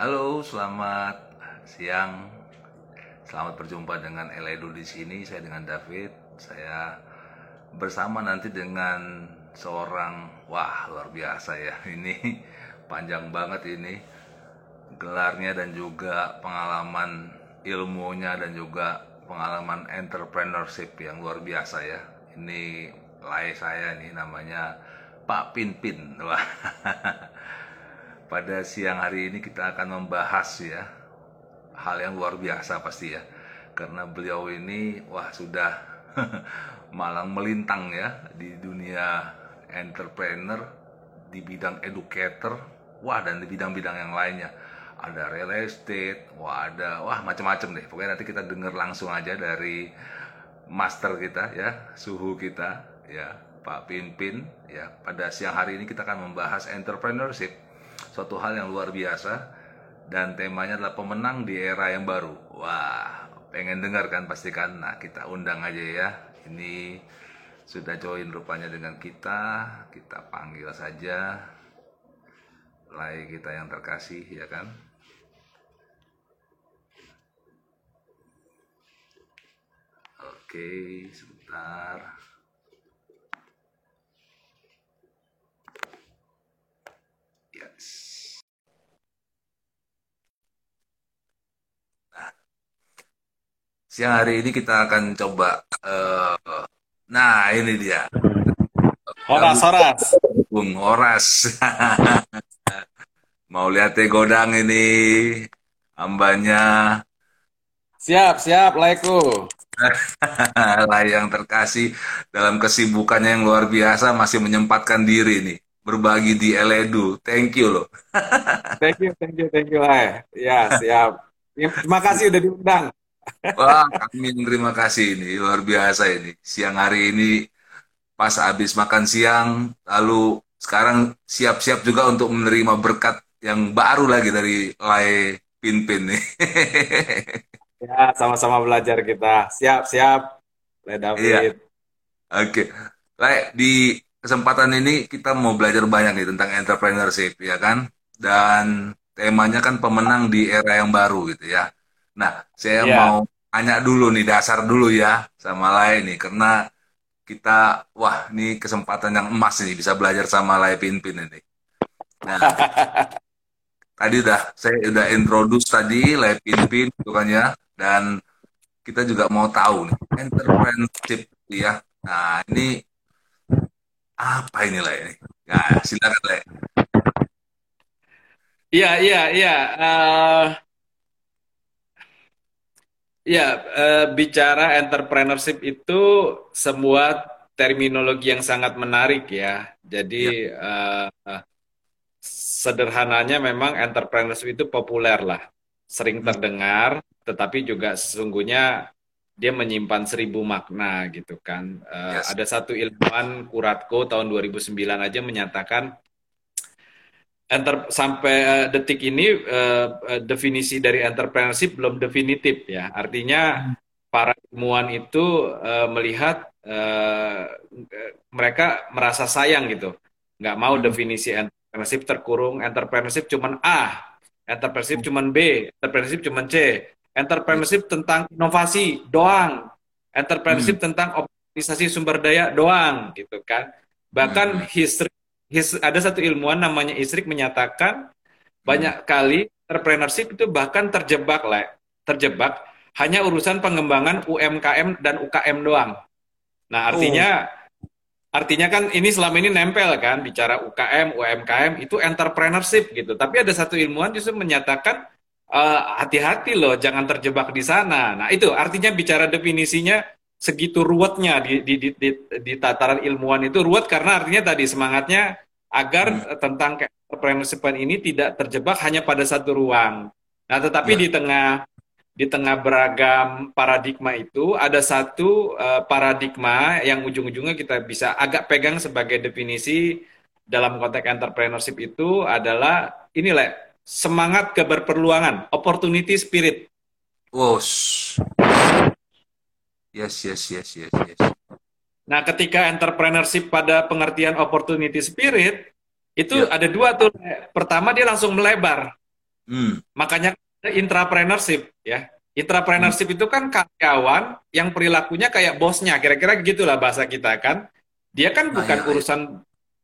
Halo, selamat siang. Selamat berjumpa dengan Eledu di sini. Saya dengan David. Saya bersama nanti dengan seorang wah luar biasa ya. Ini panjang banget ini gelarnya dan juga pengalaman ilmunya dan juga pengalaman entrepreneurship yang luar biasa ya. Ini lay saya nih namanya Pak Pinpin. Wah. Pada siang hari ini kita akan membahas ya hal yang luar biasa pasti ya. Karena beliau ini wah sudah malang melintang ya di dunia entrepreneur, di bidang educator, wah dan di bidang-bidang yang lainnya. Ada real estate, wah ada wah macam-macam deh. Pokoknya nanti kita dengar langsung aja dari master kita ya, suhu kita ya, Pak Pinpin ya. Pada siang hari ini kita akan membahas entrepreneurship suatu hal yang luar biasa dan temanya adalah pemenang di era yang baru. Wah, pengen dengar kan pastikan. Nah, kita undang aja ya. Ini sudah join rupanya dengan kita. Kita panggil saja lay kita yang terkasih ya kan. Oke, sebentar. Siang hari ini kita akan coba uh, nah ini dia. Horas Horas. Bung Horas. Mau lihat teh godang ini hambanya. Siap siap laiku. Lah yang terkasih dalam kesibukannya yang luar biasa masih menyempatkan diri nih berbagi di Eledu thank you loh. Thank you thank you thank you Lai ya siap. Terima kasih udah diundang Wah, kami terima kasih ini luar biasa ini. Siang hari ini pas habis makan siang, lalu sekarang siap-siap juga untuk menerima berkat yang baru lagi dari Lai Pinpin nih. ya, sama-sama belajar kita. Siap-siap, Lai David. Iya. Oke. Lai, di kesempatan ini kita mau belajar banyak nih tentang entrepreneurship, ya kan? Dan temanya kan pemenang di era yang baru gitu ya. Nah, saya yeah. mau tanya dulu nih dasar dulu ya sama lain nih karena kita wah ini kesempatan yang emas nih bisa belajar sama Lai Pinpin ini. Nah, tadi udah saya udah introduce tadi Lai Pinpin gitu kan ya dan kita juga mau tahu nih entrepreneurship ya. Nah, ini apa ini lah ini? Nah, silakan Lai. Iya, iya, iya. Uh, Ya, uh, bicara entrepreneurship itu semua terminologi yang sangat menarik ya. Jadi ya. Uh, sederhananya memang entrepreneurship itu populer lah, sering hmm. terdengar, tetapi juga sesungguhnya dia menyimpan seribu makna gitu kan. Uh, yes. Ada satu ilmuwan Kuratko tahun 2009 aja menyatakan enter sampai uh, detik ini uh, definisi dari entrepreneurship belum definitif ya. Artinya para ilmuwan itu uh, melihat uh, mereka merasa sayang gitu, nggak mau hmm. definisi entrepreneurship terkurung entrepreneurship cuman A, entrepreneurship cuman B, entrepreneurship cuman C, entrepreneurship tentang inovasi doang, entrepreneurship hmm. tentang optimalisasi sumber daya doang gitu kan. Bahkan hmm. history his, ada satu ilmuwan namanya Isrik menyatakan hmm. banyak kali entrepreneurship itu bahkan terjebak lah, terjebak hanya urusan pengembangan UMKM dan UKM doang. Nah, artinya oh. artinya kan ini selama ini nempel kan bicara UKM, UMKM itu entrepreneurship gitu. Tapi ada satu ilmuwan justru menyatakan eh, hati-hati uh, loh jangan terjebak di sana. Nah, itu artinya bicara definisinya segitu ruwetnya di, di, di, di, di tataran ilmuwan itu ruwet karena artinya tadi semangatnya agar hmm. tentang entrepreneurship ini tidak terjebak hanya pada satu ruang. Nah, tetapi ya. di tengah di tengah beragam paradigma itu ada satu uh, paradigma yang ujung-ujungnya kita bisa agak pegang sebagai definisi dalam konteks entrepreneurship itu adalah inilah semangat keberperluangan, opportunity spirit. Wow. Yes, yes, yes, yes, yes. Nah, ketika entrepreneurship pada pengertian opportunity spirit, itu ya. ada dua tuh. Pertama dia langsung melebar. Hmm. Makanya intrapreneurship ya. Intrapreneurship hmm. itu kan karyawan yang perilakunya kayak bosnya, kira-kira gitulah bahasa kita kan. Dia kan bukan nah, ya, urusan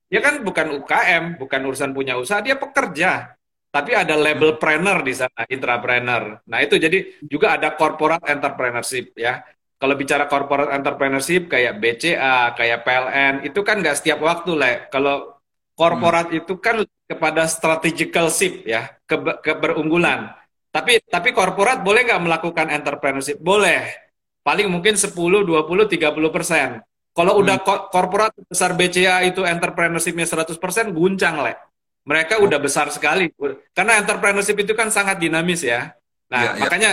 dia kan bukan UKM, bukan urusan punya usaha, dia pekerja. Tapi ada label planner di sana, intrapreneur. Nah, itu jadi juga ada corporate entrepreneurship ya. Kalau bicara corporate entrepreneurship kayak BCA, kayak PLN, itu kan nggak setiap waktu, Le. Kalau corporate hmm. itu kan kepada strategical ship ya, ke keberunggulan. Tapi tapi korporat boleh nggak melakukan entrepreneurship? Boleh. Paling mungkin 10, 20, 30 persen. Kalau hmm. udah korporat besar BCA itu entrepreneurshipnya 100 persen, guncang, Le. Mereka udah besar sekali. Karena entrepreneurship itu kan sangat dinamis ya. Nah, ya, ya. makanya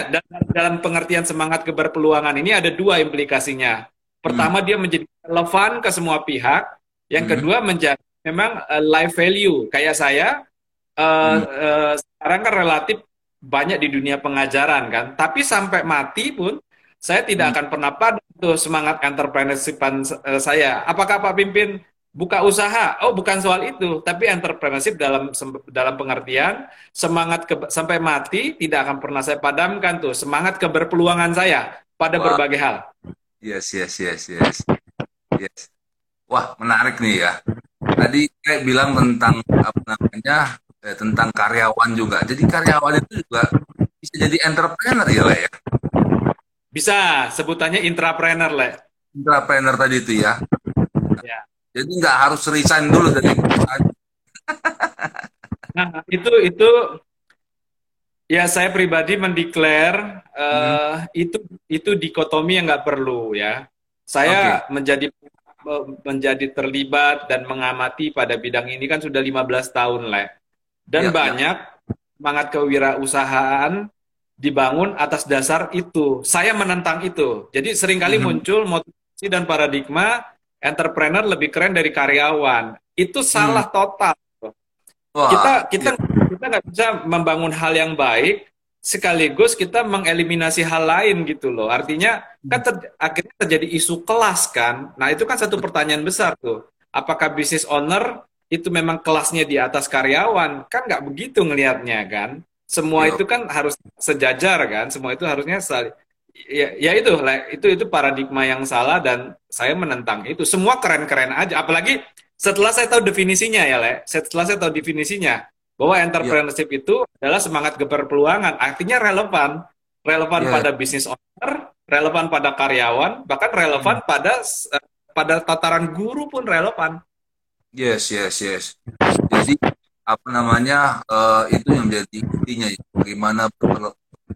dalam pengertian semangat keberpeluangan ini ada dua implikasinya. Pertama, hmm. dia menjadi relevan ke semua pihak. Yang hmm. kedua, menjadi memang uh, life value. Kayak saya, uh, hmm. uh, sekarang kan relatif banyak di dunia pengajaran kan. Tapi sampai mati pun saya tidak hmm. akan pernah padam tuh semangat entrepreneurship eh, saya. Apakah Pak Pimpin buka usaha? Oh, bukan soal itu, tapi entrepreneurship dalam dalam pengertian semangat ke, sampai mati tidak akan pernah saya padamkan tuh semangat keberpeluangan saya pada Wah. berbagai hal. Yes, yes, yes, yes. Yes. Wah, menarik nih ya. Tadi kayak bilang tentang apa namanya eh, tentang karyawan juga. Jadi karyawan itu juga bisa jadi entrepreneur ya lah ya. Bisa, sebutannya intrapreneur lah. Intrapreneur tadi itu ya. ya. Jadi nggak harus resign dulu dari perusahaan. nah itu itu ya saya pribadi mendeklar uh, hmm. itu itu dikotomi yang nggak perlu ya. Saya okay. menjadi menjadi terlibat dan mengamati pada bidang ini kan sudah 15 tahun lah. Dan ya, ya. banyak ya. semangat kewirausahaan dibangun atas dasar itu. Saya menentang itu. Jadi sering kali hmm. muncul motivasi dan paradigma entrepreneur lebih keren dari karyawan. Itu salah hmm. total. Wah, kita kita ya. kita nggak bisa membangun hal yang baik sekaligus kita mengeliminasi hal lain gitu loh. Artinya kan ter, akhirnya terjadi isu kelas kan. Nah itu kan satu pertanyaan besar tuh. Apakah bisnis owner itu memang kelasnya di atas karyawan kan nggak begitu ngelihatnya kan semua Yo. itu kan harus sejajar kan semua itu harusnya ya, ya itu itu itu paradigma yang salah dan saya menentang itu semua keren-keren aja apalagi setelah saya tahu definisinya ya le setelah saya tahu definisinya bahwa entrepreneurship yeah. itu adalah semangat keberpeluangan artinya relevan relevan yeah. pada bisnis owner relevan pada karyawan bahkan relevan hmm. pada pada tataran guru pun relevan Yes, yes, yes. Jadi apa namanya uh, itu yang menjadi intinya ya. bagaimana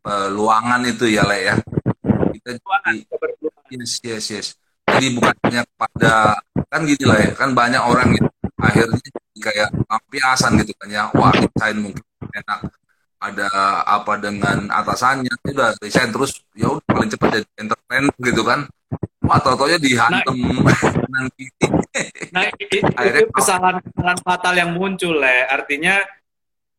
peluangan itu ya Le ya. Yes, yes, yes. Jadi bukan hanya pada kan gini lah ya, kan banyak orang gitu akhirnya kayak lampiasan gitu kan ya. Wah, resign mungkin enak. Ada apa dengan atasannya? Itu udah resign terus ya udah paling cepat jadi entrepreneur gitu kan. Atau taunya dihantam. Nah, nah itu, itu kesalahan-kesalahan fatal yang muncul ya artinya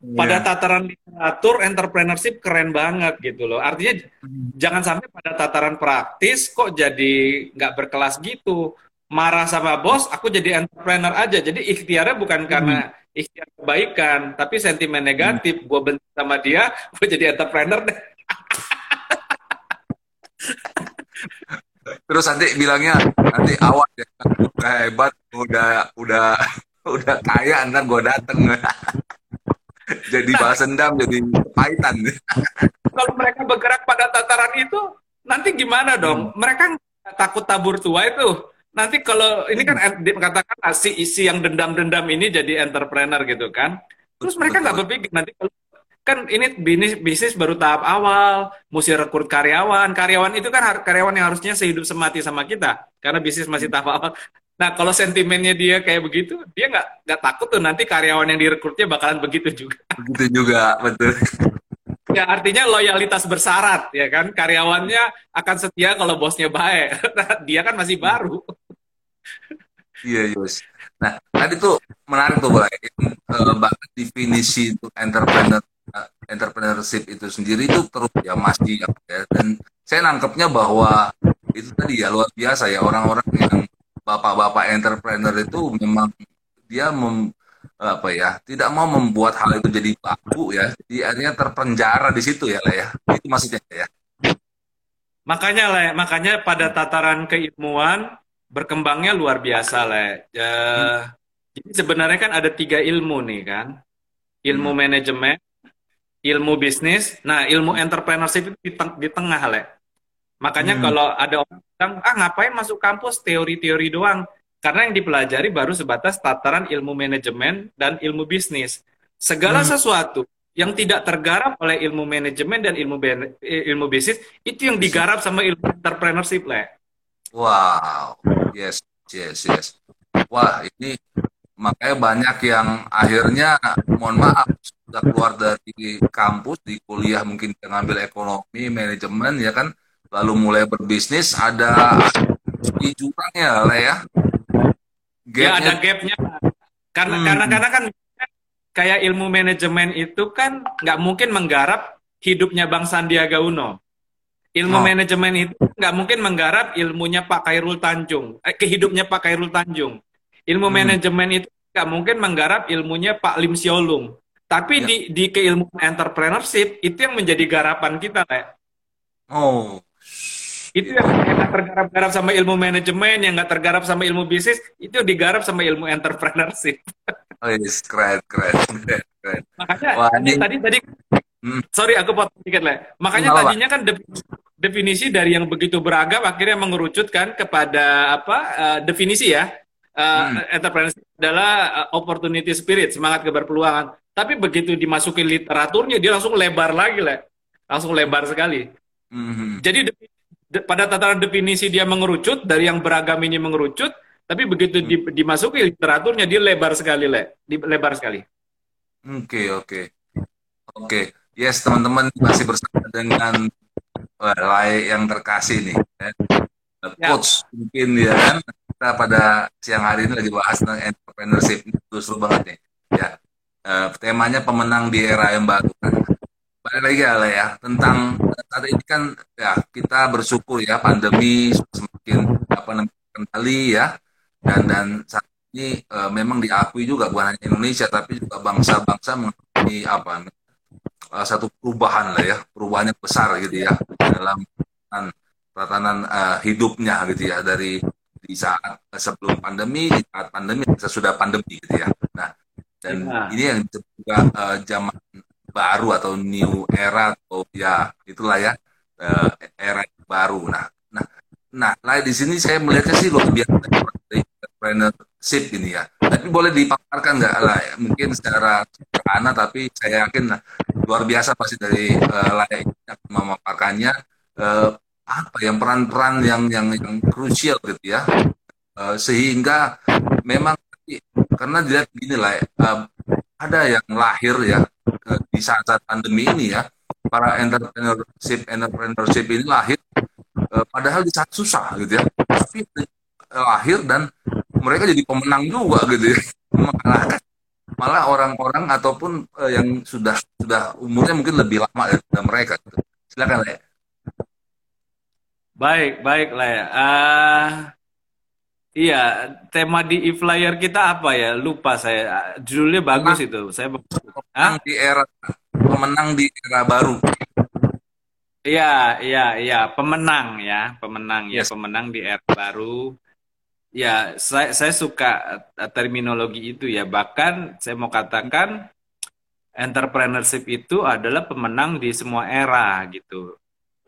yeah. pada tataran literatur entrepreneurship keren banget gitu loh artinya hmm. jangan sampai pada tataran praktis kok jadi nggak berkelas gitu marah sama bos aku jadi entrepreneur aja jadi ikhtiarnya bukan hmm. karena ikhtiar kebaikan tapi sentimen negatif hmm. gue benci sama dia gue jadi entrepreneur deh terus nanti bilangnya nanti awas ya udah hebat udah udah udah kaya ntar gue dateng jadi balas dendam jadi pahitan kalau mereka bergerak pada tataran itu nanti gimana dong? Hmm. mereka takut tabur tua itu. Nanti kalau ini kan katakan si isi yang dendam-dendam ini jadi entrepreneur gitu kan. Terus mereka nggak berpikir nanti kalau kan ini bisnis bisnis baru tahap awal, mesti rekrut karyawan. Karyawan itu kan karyawan yang harusnya sehidup semati sama kita, karena bisnis masih tahap awal. Nah, kalau sentimennya dia kayak begitu, dia nggak nggak takut tuh nanti karyawan yang direkrutnya bakalan begitu juga. Begitu juga, betul. Ya artinya loyalitas bersyarat ya kan karyawannya akan setia kalau bosnya baik. Nah, dia kan masih baru. Iya, Yus. Nah, tadi tuh menarik tuh, Mbak. Uh, definisi untuk entrepreneur entrepreneurship itu sendiri itu terus ya masih ya, dan saya nangkepnya bahwa itu tadi ya luar biasa ya orang-orang yang bapak-bapak entrepreneur itu memang dia mem, apa ya tidak mau membuat hal itu jadi baku ya. Jadi akhirnya terpenjara di situ ya lah ya itu maksudnya ya makanya lah makanya pada tataran keilmuan berkembangnya luar biasa lah ya, hmm. jadi sebenarnya kan ada tiga ilmu nih kan? Ilmu hmm. manajemen ilmu bisnis. Nah ilmu entrepreneurship itu di, teng di tengah lah makanya hmm. kalau ada orang bilang ah ngapain masuk kampus teori-teori doang karena yang dipelajari baru sebatas tataran ilmu manajemen dan ilmu bisnis. Segala hmm. sesuatu yang tidak tergarap oleh ilmu manajemen dan ilmu ilmu bisnis itu yang digarap sama ilmu entrepreneurship lah. Wow, yes, yes, yes. Wah, ini makanya banyak yang akhirnya mohon maaf sudah keluar dari kampus di kuliah mungkin ngambil ekonomi manajemen ya kan lalu mulai berbisnis ada di jurangnya lah ya Ya ada gapnya. Karena hmm. karena karena kan kayak ilmu manajemen itu kan nggak mungkin menggarap hidupnya Bang Sandiaga Uno. Ilmu oh. manajemen itu nggak mungkin menggarap ilmunya Pak Kairul Tanjung, eh, kehidupnya Pak Kairul Tanjung. Ilmu hmm. manajemen itu nggak mungkin menggarap ilmunya Pak Lim Siolung. Tapi ya. di di keilmuan entrepreneurship itu yang menjadi garapan kita, Lek. Oh, itu yang nggak tergarap-garap sama ilmu manajemen, yang nggak tergarap sama ilmu bisnis, itu digarap sama ilmu entrepreneurship. Oh, yes, keren, keren, keren, keren. Makanya Wah, tadi, tadi, tadi, hmm. sorry aku potong sedikit lah. Makanya Malah. tadinya kan definisi dari yang begitu beragam akhirnya mengerucutkan kepada apa uh, definisi ya. Uh, hmm. Entrepreneurship adalah uh, opportunity spirit, semangat keberpeluangan. Tapi begitu dimasukin literaturnya, dia langsung lebar lagi lah, langsung lebar sekali. -hmm. Jadi pada tataran definisi dia mengerucut dari yang beragam ini mengerucut tapi begitu di, hmm. dimasuki literaturnya dia lebar sekali le lebar sekali oke okay, oke okay. oke okay. yes teman-teman masih bersama dengan uh, yang terkasih nih ya. coach ya. mungkin ya kan kita pada siang hari ini lagi bahas tentang entrepreneurship itu seru banget nih ya uh, temanya pemenang di era yang baru lagi ya, ya tentang saat ini kan ya kita bersyukur ya pandemi semakin apa namanya kendali ya dan dan saat ini e, memang diakui juga bukan hanya Indonesia tapi juga bangsa-bangsa mengalami apa e, satu perubahan lah ya perubahan yang besar gitu ya dalam tatanan e, hidupnya gitu ya dari di saat sebelum pandemi di saat pandemi sesudah pandemi gitu ya nah dan ya. ini yang juga uh, zaman baru atau new era atau ya itulah ya uh, era baru. Nah, nah, nah, nah di sini saya melihatnya sih luar biasa entrepreneurship ini ya. Tapi boleh dipaparkan nggak lah? Ya? Mungkin secara sederhana, tapi saya yakin lah luar biasa pasti dari uh, layak memaparkannya. Uh, apa yang peran-peran yang yang yang krusial gitu ya uh, sehingga memang karena dilihat gini lah uh, ada yang lahir ya di saat-saat pandemi ini ya para entrepreneurship entrepreneurship ini lahir eh, padahal di saat susah gitu ya. Tapi lahir dan mereka jadi pemenang juga gitu ya. Mengalahkan malah orang-orang ataupun eh, yang sudah sudah umurnya mungkin lebih lama dari mereka gitu. silakan ya baik baik lah ya uh, Iya, tema di e-flyer kita apa ya? Lupa saya. Judulnya bagus itu. Saya pemenang di era pemenang di era baru. Iya, iya, iya, pemenang ya, pemenang ya, yes. pemenang di era baru. Ya, saya saya suka terminologi itu ya. Bahkan saya mau katakan entrepreneurship itu adalah pemenang di semua era gitu.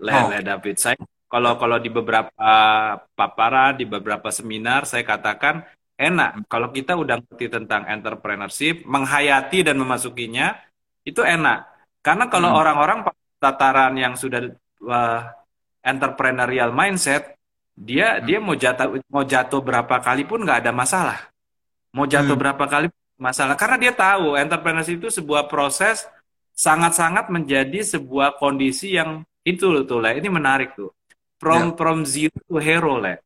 Le, oh. Le David. Saya kalau kalau di beberapa paparan, di beberapa seminar saya katakan enak kalau kita udah ngerti tentang entrepreneurship, menghayati dan memasukinya itu enak. Karena kalau hmm. orang-orang hmm. tataran yang sudah uh, entrepreneurial mindset, dia hmm. dia mau jatuh mau jatuh berapa kali pun nggak ada masalah. Mau jatuh hmm. berapa kali masalah karena dia tahu entrepreneurship itu sebuah proses sangat-sangat menjadi sebuah kondisi yang itu tuh lah ini menarik tuh from yeah. from zero to hero lah.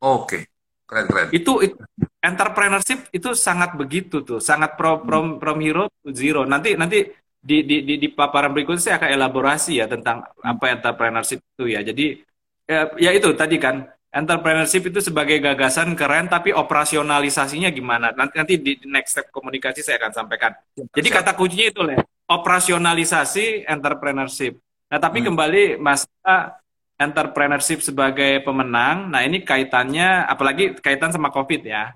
Oke, okay. keren keren. Itu, itu entrepreneurship itu sangat begitu tuh, sangat from from from hero to zero. Nanti nanti di di di, di paparan berikutnya saya akan elaborasi ya tentang apa entrepreneurship itu ya. Jadi ya, ya itu tadi kan entrepreneurship itu sebagai gagasan keren, tapi operasionalisasinya gimana? Nanti nanti di next step komunikasi saya akan sampaikan. Jadi kata kuncinya itu lah, operasionalisasi entrepreneurship. Nah, tapi hmm. kembali masalah entrepreneurship sebagai pemenang. Nah, ini kaitannya apalagi kaitan sama Covid ya.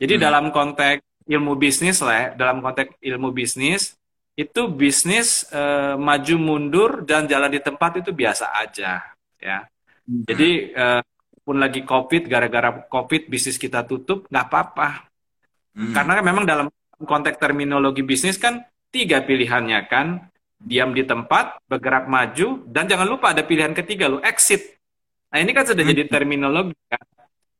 Jadi hmm. dalam konteks ilmu bisnis lah, ya, dalam konteks ilmu bisnis itu bisnis eh, maju mundur dan jalan di tempat itu biasa aja ya. Hmm. Jadi eh, pun lagi covid gara-gara covid bisnis kita tutup nggak apa-apa. Hmm. Karena memang dalam konteks terminologi bisnis kan tiga pilihannya kan diam di tempat, bergerak maju, dan jangan lupa ada pilihan ketiga lo exit. Nah ini kan sudah hmm. jadi terminologi kan.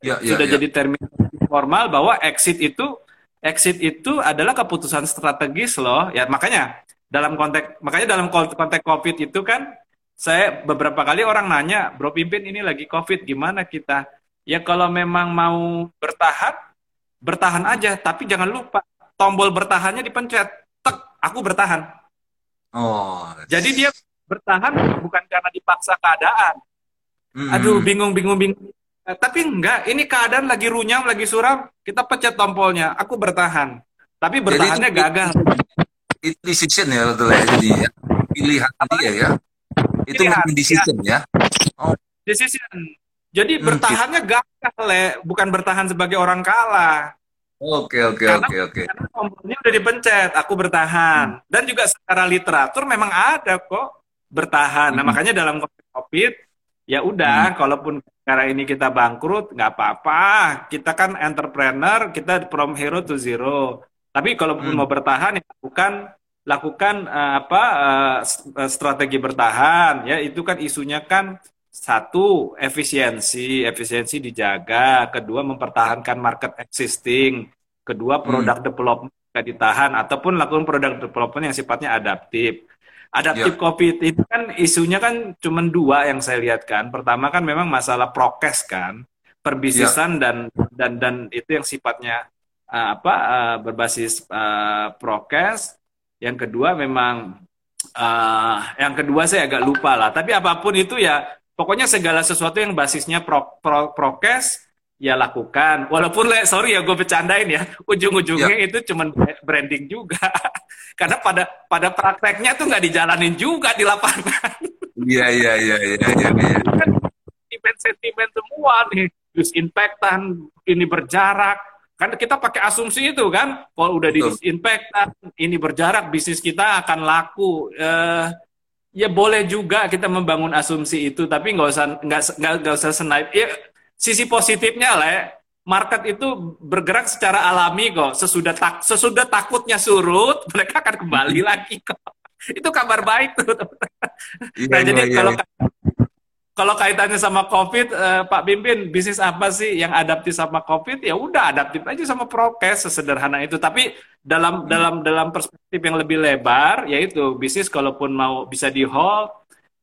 Ya, ya, sudah ya. jadi terminologi formal bahwa exit itu exit itu adalah keputusan strategis loh. Ya makanya dalam konteks makanya dalam konteks Covid itu kan saya beberapa kali orang nanya, Bro Pimpin ini lagi Covid gimana kita? Ya kalau memang mau bertahan, bertahan aja, tapi jangan lupa tombol bertahannya dipencet. Tek, aku bertahan. Oh. Jadi dia bertahan bukan karena dipaksa keadaan. Hmm. Aduh, bingung, bingung, bingung. Eh, tapi enggak, ini keadaan lagi runyam, lagi suram, kita pencet tombolnya, aku bertahan. Tapi bertahannya Jadi, gagal. Itu decision ya, betul ya, jadi ya. Pilihan dia ya. Itu bukan decision ya. Oh. Decision. Jadi hmm, bertahannya gitu. gagal, le. bukan bertahan sebagai orang kalah. Oke, oke, oke, oke. Karena tombolnya udah dipencet, aku bertahan. Hmm. Dan juga secara literatur memang ada kok bertahan. Nah, hmm. Nah, makanya dalam COVID, ya udah, hmm. kalaupun karena ini kita bangkrut, nggak apa-apa. Kita kan entrepreneur, kita from hero to zero. Tapi kalau hmm. mau bertahan, ya lakukan lakukan uh, apa uh, strategi bertahan. Ya itu kan isunya kan satu efisiensi, efisiensi dijaga. Kedua mempertahankan market existing. Kedua produk hmm. development ditahan ataupun lakukan produk development yang sifatnya adaptif. Adaptif yeah. COVID itu kan isunya kan cuma dua yang saya lihat kan. Pertama kan memang masalah prokes kan, perbisnisan yeah. dan dan dan itu yang sifatnya uh, apa uh, berbasis uh, prokes. Yang kedua memang uh, yang kedua saya agak lupa lah. Tapi apa pun itu ya pokoknya segala sesuatu yang basisnya pro, pro, prokes ya lakukan. Walaupun le, sorry ya gue bercandain ya, ujung-ujungnya ya. itu cuma branding juga. Karena pada pada prakteknya tuh nggak dijalanin juga di lapangan. Iya iya iya iya iya. Ya. Sentimen sentimen semua nih, disinfektan, ini berjarak. Kan kita pakai asumsi itu kan, kalau udah disinfektan, ini berjarak, bisnis kita akan laku. Eh, ya boleh juga kita membangun asumsi itu, tapi nggak usah nggak nggak usah senaip. Ya, sisi positifnya lah ya, market itu bergerak secara alami kok. Sesudah tak sesudah takutnya surut, mereka akan kembali lagi kok. Itu kabar baik tuh. Iya, nah, iya, jadi iya, kalau iya. Kalau kaitannya sama COVID, eh, Pak Pimpin, bisnis apa sih yang adaptif sama COVID? Ya udah adaptif aja sama prokes sesederhana itu. Tapi dalam hmm. dalam dalam perspektif yang lebih lebar, yaitu bisnis kalaupun mau bisa di hold,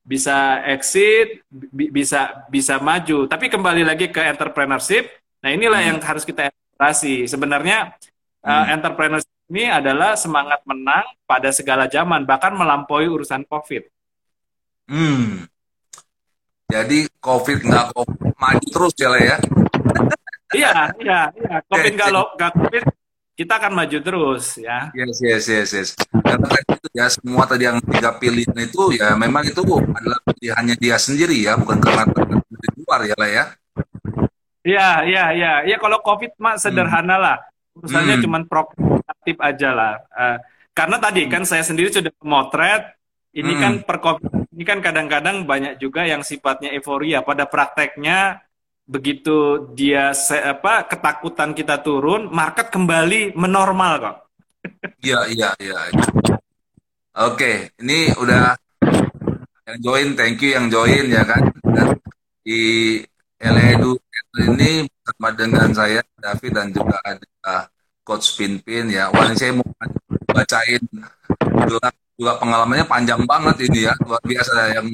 bisa exit, bi bisa bisa maju. Tapi kembali lagi ke entrepreneurship. Nah inilah hmm. yang harus kita evaluasi. Sebenarnya uh, hmm. uh, entrepreneurship ini adalah semangat menang pada segala zaman, bahkan melampaui urusan COVID. Hmm. Jadi COVID nggak COVID maju terus ya lah ya. iya, iya, iya. COVID nggak nggak COVID kita akan maju terus ya. Yes, yes, yes, yes. Karena kan itu ya semua tadi yang tiga pilihan itu ya memang itu adalah pilihannya dia sendiri ya, bukan karena di luar ya lah ya. Iya, iya, iya. Ya kalau COVID mah sederhana hmm. lah. Urusannya hmm. cuma proaktif aja lah. Uh, karena tadi kan saya sendiri sudah memotret ini hmm. kan per COVID ini kan kadang-kadang banyak juga yang sifatnya euforia pada prakteknya begitu dia se apa ketakutan kita turun, market kembali menormal kok. Iya, iya, iya. Oke, ini udah yang join, thank you yang join ya kan. Dan di Eledu ini bersama dengan saya David dan juga ada Coach Pinpin ya. Wah, saya mau bacain juga pengalamannya panjang banget ini ya, luar biasa yang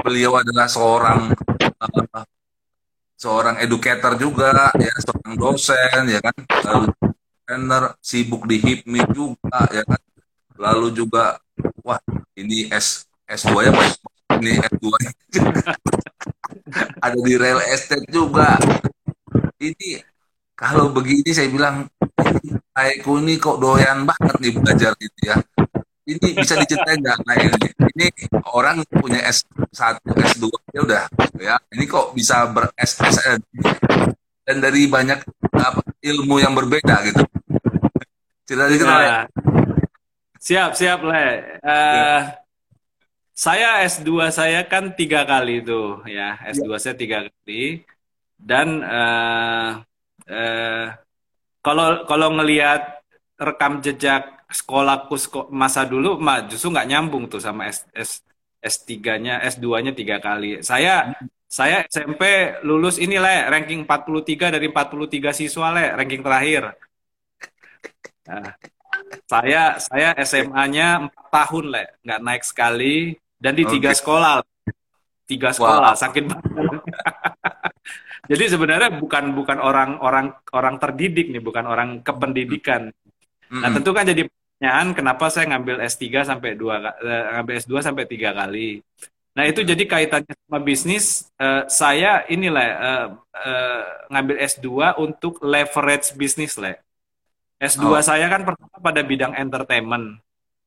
beliau adalah seorang uh, seorang educator juga ya seorang dosen ya kan lalu trainer sibuk di HIPMI juga ya kan lalu juga wah ini S S2 ya ini S2 ada di real estate juga. Ini kalau begini saya bilang, Aiku ini kok doyan banget nih belajar gitu ya. Ini bisa diceritain nggak? Nah ini, ini orang punya S1, S2 ya udah ya. Ini kok bisa ber SSN dan dari banyak apa, ilmu yang berbeda gitu. Cerita dikit ya. Siap, siap, Le. Uh, ya. Saya S2 saya kan tiga kali itu, ya. S2 ya. saya tiga kali. Dan uh, uh, kalau kalau ngelihat rekam jejak sekolahku masa dulu, mah justru nggak nyambung tuh sama S, S S3-nya, S2-nya tiga kali. Saya saya SMP lulus ini le, ranking 43 dari 43 siswa le, ranking terakhir. Nah, saya saya SMA-nya empat tahun le, nggak naik sekali dan di tiga sekolah, tiga sekolah, wow. sakit banget. Jadi sebenarnya bukan bukan orang orang orang terdidik nih, bukan orang kependidikan. Nah tentu kan jadi pertanyaan kenapa saya ngambil S3 sampai dua eh, ngambil S2 sampai tiga kali. Nah itu jadi kaitannya sama bisnis. Uh, saya inilah uh, uh, ngambil S2 untuk leverage bisnis lah. S2 oh. saya kan pertama pada bidang entertainment.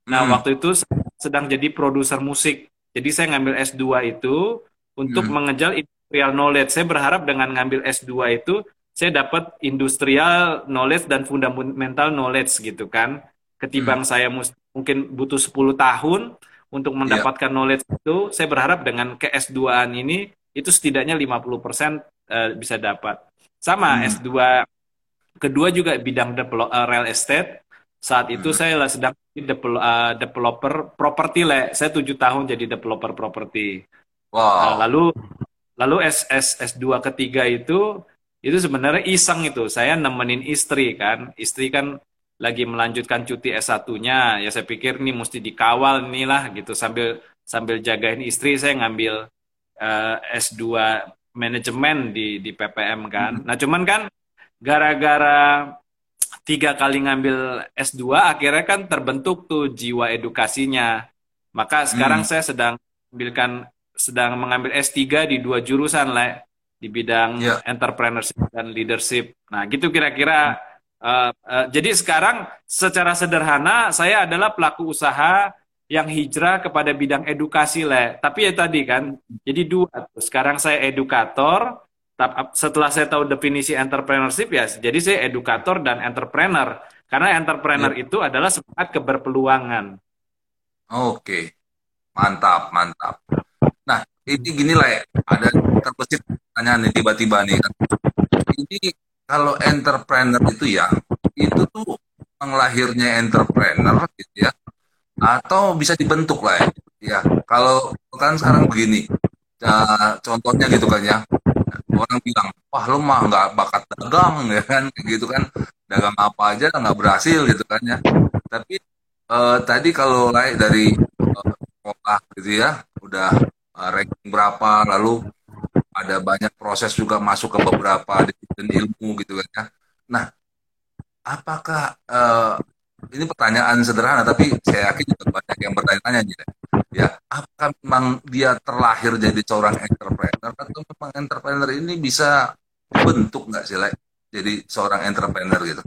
Nah, hmm. waktu itu sedang jadi produser musik. Jadi saya ngambil S2 itu untuk hmm. mengejar industrial knowledge. Saya berharap dengan ngambil S2 itu saya dapat industrial knowledge dan fundamental knowledge gitu kan. Ketimbang hmm. saya mungkin butuh 10 tahun untuk iya. mendapatkan yeah. knowledge itu, saya berharap dengan ke S2-an ini itu setidaknya 50% uh, bisa dapat. Sama hmm. S2 Kedua juga bidang develop, uh, real estate. Saat itu hmm. saya sedang devel, uh, developer properti le. Saya tujuh tahun jadi developer properti. Wow. Uh, lalu lalu S S S2 ketiga itu itu sebenarnya iseng itu. Saya nemenin istri kan. Istri kan lagi melanjutkan cuti S1-nya. Ya saya pikir ini mesti dikawal nih lah gitu sambil sambil jagain istri saya ngambil uh, S2 manajemen di di PPM kan. Hmm. Nah, cuman kan gara-gara tiga kali ngambil S2 akhirnya kan terbentuk tuh jiwa edukasinya. Maka sekarang hmm. saya sedang ambilkan sedang mengambil S3 di dua jurusan lah di bidang yeah. entrepreneurship dan leadership. Nah, gitu kira-kira uh, uh, jadi sekarang secara sederhana saya adalah pelaku usaha yang hijrah kepada bidang edukasi lah. Tapi ya tadi kan, jadi dua. Sekarang saya edukator, setelah saya tahu definisi entrepreneurship ya, jadi saya edukator dan entrepreneur. Karena entrepreneur ya. itu adalah semangat keberpeluangan. Oke, mantap, mantap. Nah, ini gini lah ya, ada terbesit pertanyaan nih tiba-tiba nih. Ini kalau entrepreneur itu ya, itu tuh lahirnya entrepreneur gitu ya, atau bisa dibentuk lah ya. Ya, kalau kan sekarang begini, ya, contohnya gitu kan ya, orang bilang wah lu mah nggak bakat dagang ya kan gitu kan. Dagang apa aja nggak berhasil gitu kan ya. Tapi uh, tadi kalau lain dari uh, sekolah gitu ya udah uh, ranking berapa lalu ada banyak proses juga masuk ke beberapa disiplin ilmu gitu kan ya. Nah apakah uh, ini pertanyaan sederhana tapi saya yakin juga banyak yang bertanya-tanya gitu ya apakah memang dia terlahir jadi seorang entrepreneur atau memang entrepreneur ini bisa bentuk nggak sih like, jadi seorang entrepreneur gitu?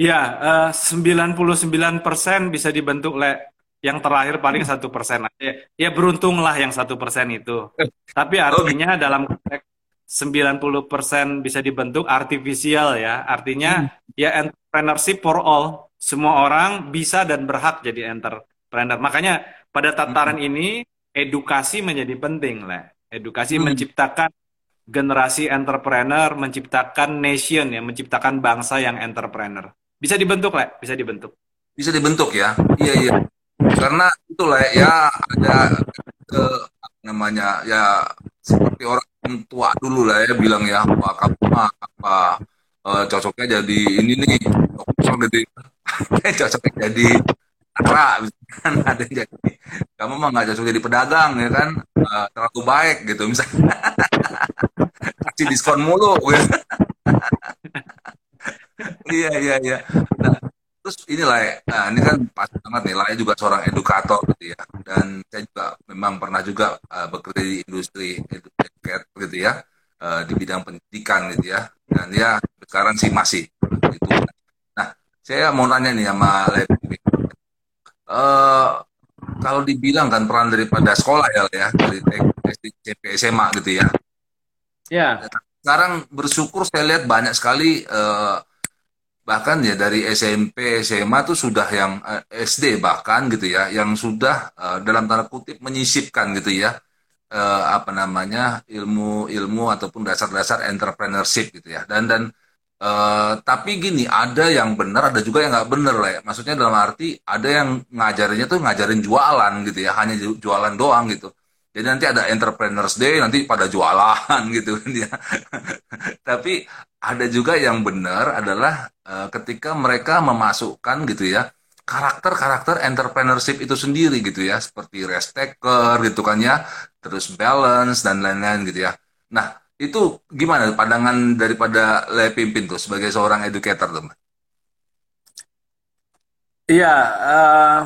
Ya uh, 99% bisa dibentuk le yang terakhir paling satu persen aja ya beruntunglah yang satu persen itu tapi artinya dalam konteks 90% bisa dibentuk artifisial ya artinya hmm. ya entrepreneurship for all semua orang bisa dan berhak jadi entrepreneur. Makanya pada tataran hmm. ini edukasi menjadi penting lah. Edukasi hmm. menciptakan generasi entrepreneur, menciptakan nation ya, menciptakan bangsa yang entrepreneur. Bisa dibentuk lah, bisa dibentuk. Bisa dibentuk ya. Iya iya. Karena itulah ya ada ke namanya ya seperti orang tua dulu lah ya bilang ya apa apa, apa uh, cocoknya jadi ini nih cocok jadi cocok jadi Ara, kan ada jadi kamu mah nggak cocok jadi pedagang ya kan uh, terlalu baik gitu misalnya kasih diskon mulu gitu. iya iya iya. Nah, Terus ini lah, nah ini kan pas banget nih, Lai juga seorang edukator gitu ya. Dan saya juga memang pernah juga uh, bekerja di industri eduket gitu ya, uh, di bidang pendidikan gitu ya. Dan ya sekarang sih masih itu. Nah, saya mau nanya nih sama Lai. Uh, kalau dibilang kan peran daripada sekolah ya, ya dari SMP, SMA gitu ya. Ya. Sekarang bersyukur saya lihat banyak sekali uh, bahkan ya dari SMP SMA tuh sudah yang eh, SD bahkan gitu ya yang sudah uh, dalam tanda kutip menyisipkan gitu ya uh, apa namanya ilmu ilmu ataupun dasar-dasar entrepreneurship gitu ya. Dan dan uh, tapi gini ada yang benar ada juga yang nggak benar lah ya. Maksudnya dalam arti ada yang ngajarinnya tuh ngajarin jualan gitu ya hanya jualan doang gitu jadi nanti ada Entrepreneurs Day, nanti pada jualan gitu kan ya. Tapi ada juga yang benar adalah uh, ketika mereka memasukkan gitu ya karakter-karakter entrepreneurship itu sendiri gitu ya, seperti risk taker gitu kan ya, terus balance dan lain-lain gitu ya. Nah, itu gimana pandangan daripada Le Pimpin tuh sebagai seorang educator tuh? Iya, uh,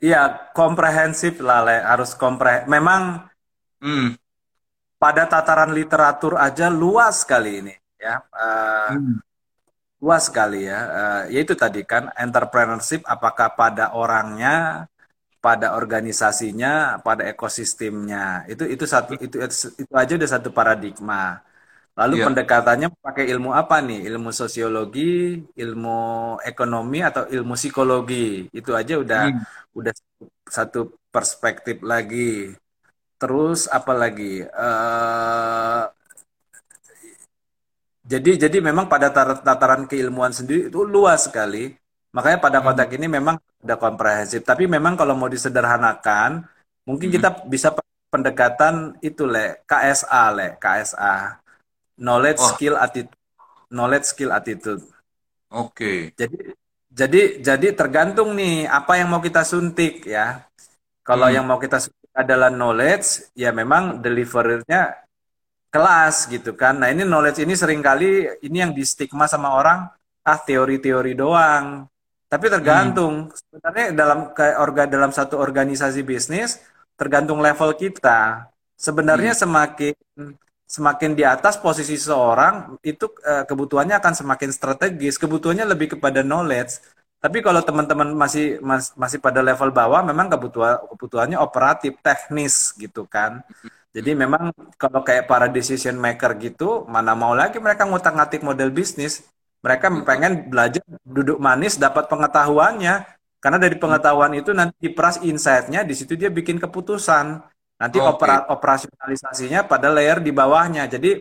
Iya, komprehensif lah, Le. harus kompre. Memang hmm. pada tataran literatur aja luas sekali ini, ya. Uh, hmm. Luas sekali ya. Uh, ya itu tadi kan entrepreneurship apakah pada orangnya, pada organisasinya, pada ekosistemnya. Itu itu satu itu itu aja udah satu paradigma. Lalu yeah. pendekatannya pakai ilmu apa nih? Ilmu sosiologi, ilmu ekonomi atau ilmu psikologi? Itu aja udah hmm. udah satu perspektif lagi. Terus apa lagi? Uh, jadi jadi memang pada tataran keilmuan sendiri itu luas sekali. Makanya pada hmm. kotak ini memang ada komprehensif. Tapi memang kalau mau disederhanakan, mungkin hmm. kita bisa pendekatan itu le KSA le KSA knowledge oh. skill attitude knowledge skill attitude oke okay. jadi jadi jadi tergantung nih apa yang mau kita suntik ya kalau hmm. yang mau kita suntik adalah knowledge ya memang delivernya kelas gitu kan nah ini knowledge ini sering kali ini yang di stigma sama orang ah teori-teori doang tapi tergantung hmm. sebenarnya dalam kayak orga dalam satu organisasi bisnis tergantung level kita sebenarnya hmm. semakin semakin di atas posisi seseorang itu uh, kebutuhannya akan semakin strategis. Kebutuhannya lebih kepada knowledge. Tapi kalau teman-teman masih mas, masih pada level bawah memang kebutuhan kebutuhannya operatif teknis gitu kan. Jadi memang kalau kayak para decision maker gitu mana mau lagi mereka ngutak-ngatik model bisnis. Mereka pengen belajar duduk manis dapat pengetahuannya. Karena dari pengetahuan itu nanti diperas insight-nya di situ dia bikin keputusan Nanti okay. opera, operasionalisasinya pada layer di bawahnya. Jadi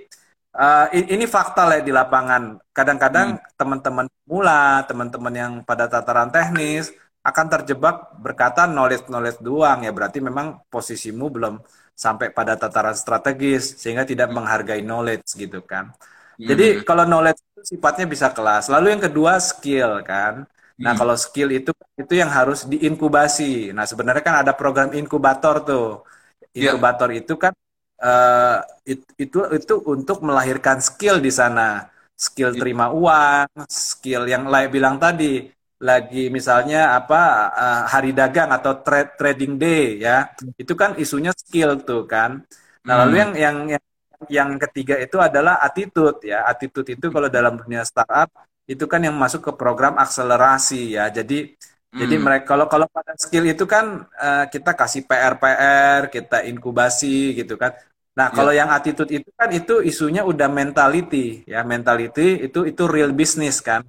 uh, ini fakta lah di lapangan. Kadang-kadang hmm. teman-teman mula, teman-teman yang pada tataran teknis akan terjebak berkata knowledge-knowledge doang ya berarti memang posisimu belum sampai pada tataran strategis sehingga tidak hmm. menghargai knowledge gitu kan. Hmm. Jadi kalau knowledge itu sifatnya bisa kelas. Lalu yang kedua skill kan. Nah, hmm. kalau skill itu itu yang harus diinkubasi. Nah, sebenarnya kan ada program inkubator tuh. Iya. inkubator yeah. itu kan uh, it, itu itu untuk melahirkan skill di sana skill yeah. terima uang skill yang lain bilang tadi lagi misalnya apa uh, hari dagang atau trade trading day ya itu kan isunya skill tuh kan nah hmm. lalu yang yang yang yang ketiga itu adalah attitude ya attitude itu kalau dalam dunia startup itu kan yang masuk ke program akselerasi ya jadi jadi hmm. mereka kalau kalau pada skill itu kan uh, kita kasih PR PR, kita inkubasi gitu kan. Nah, yeah. kalau yang attitude itu kan itu isunya udah mentality ya, mentality itu itu real business kan.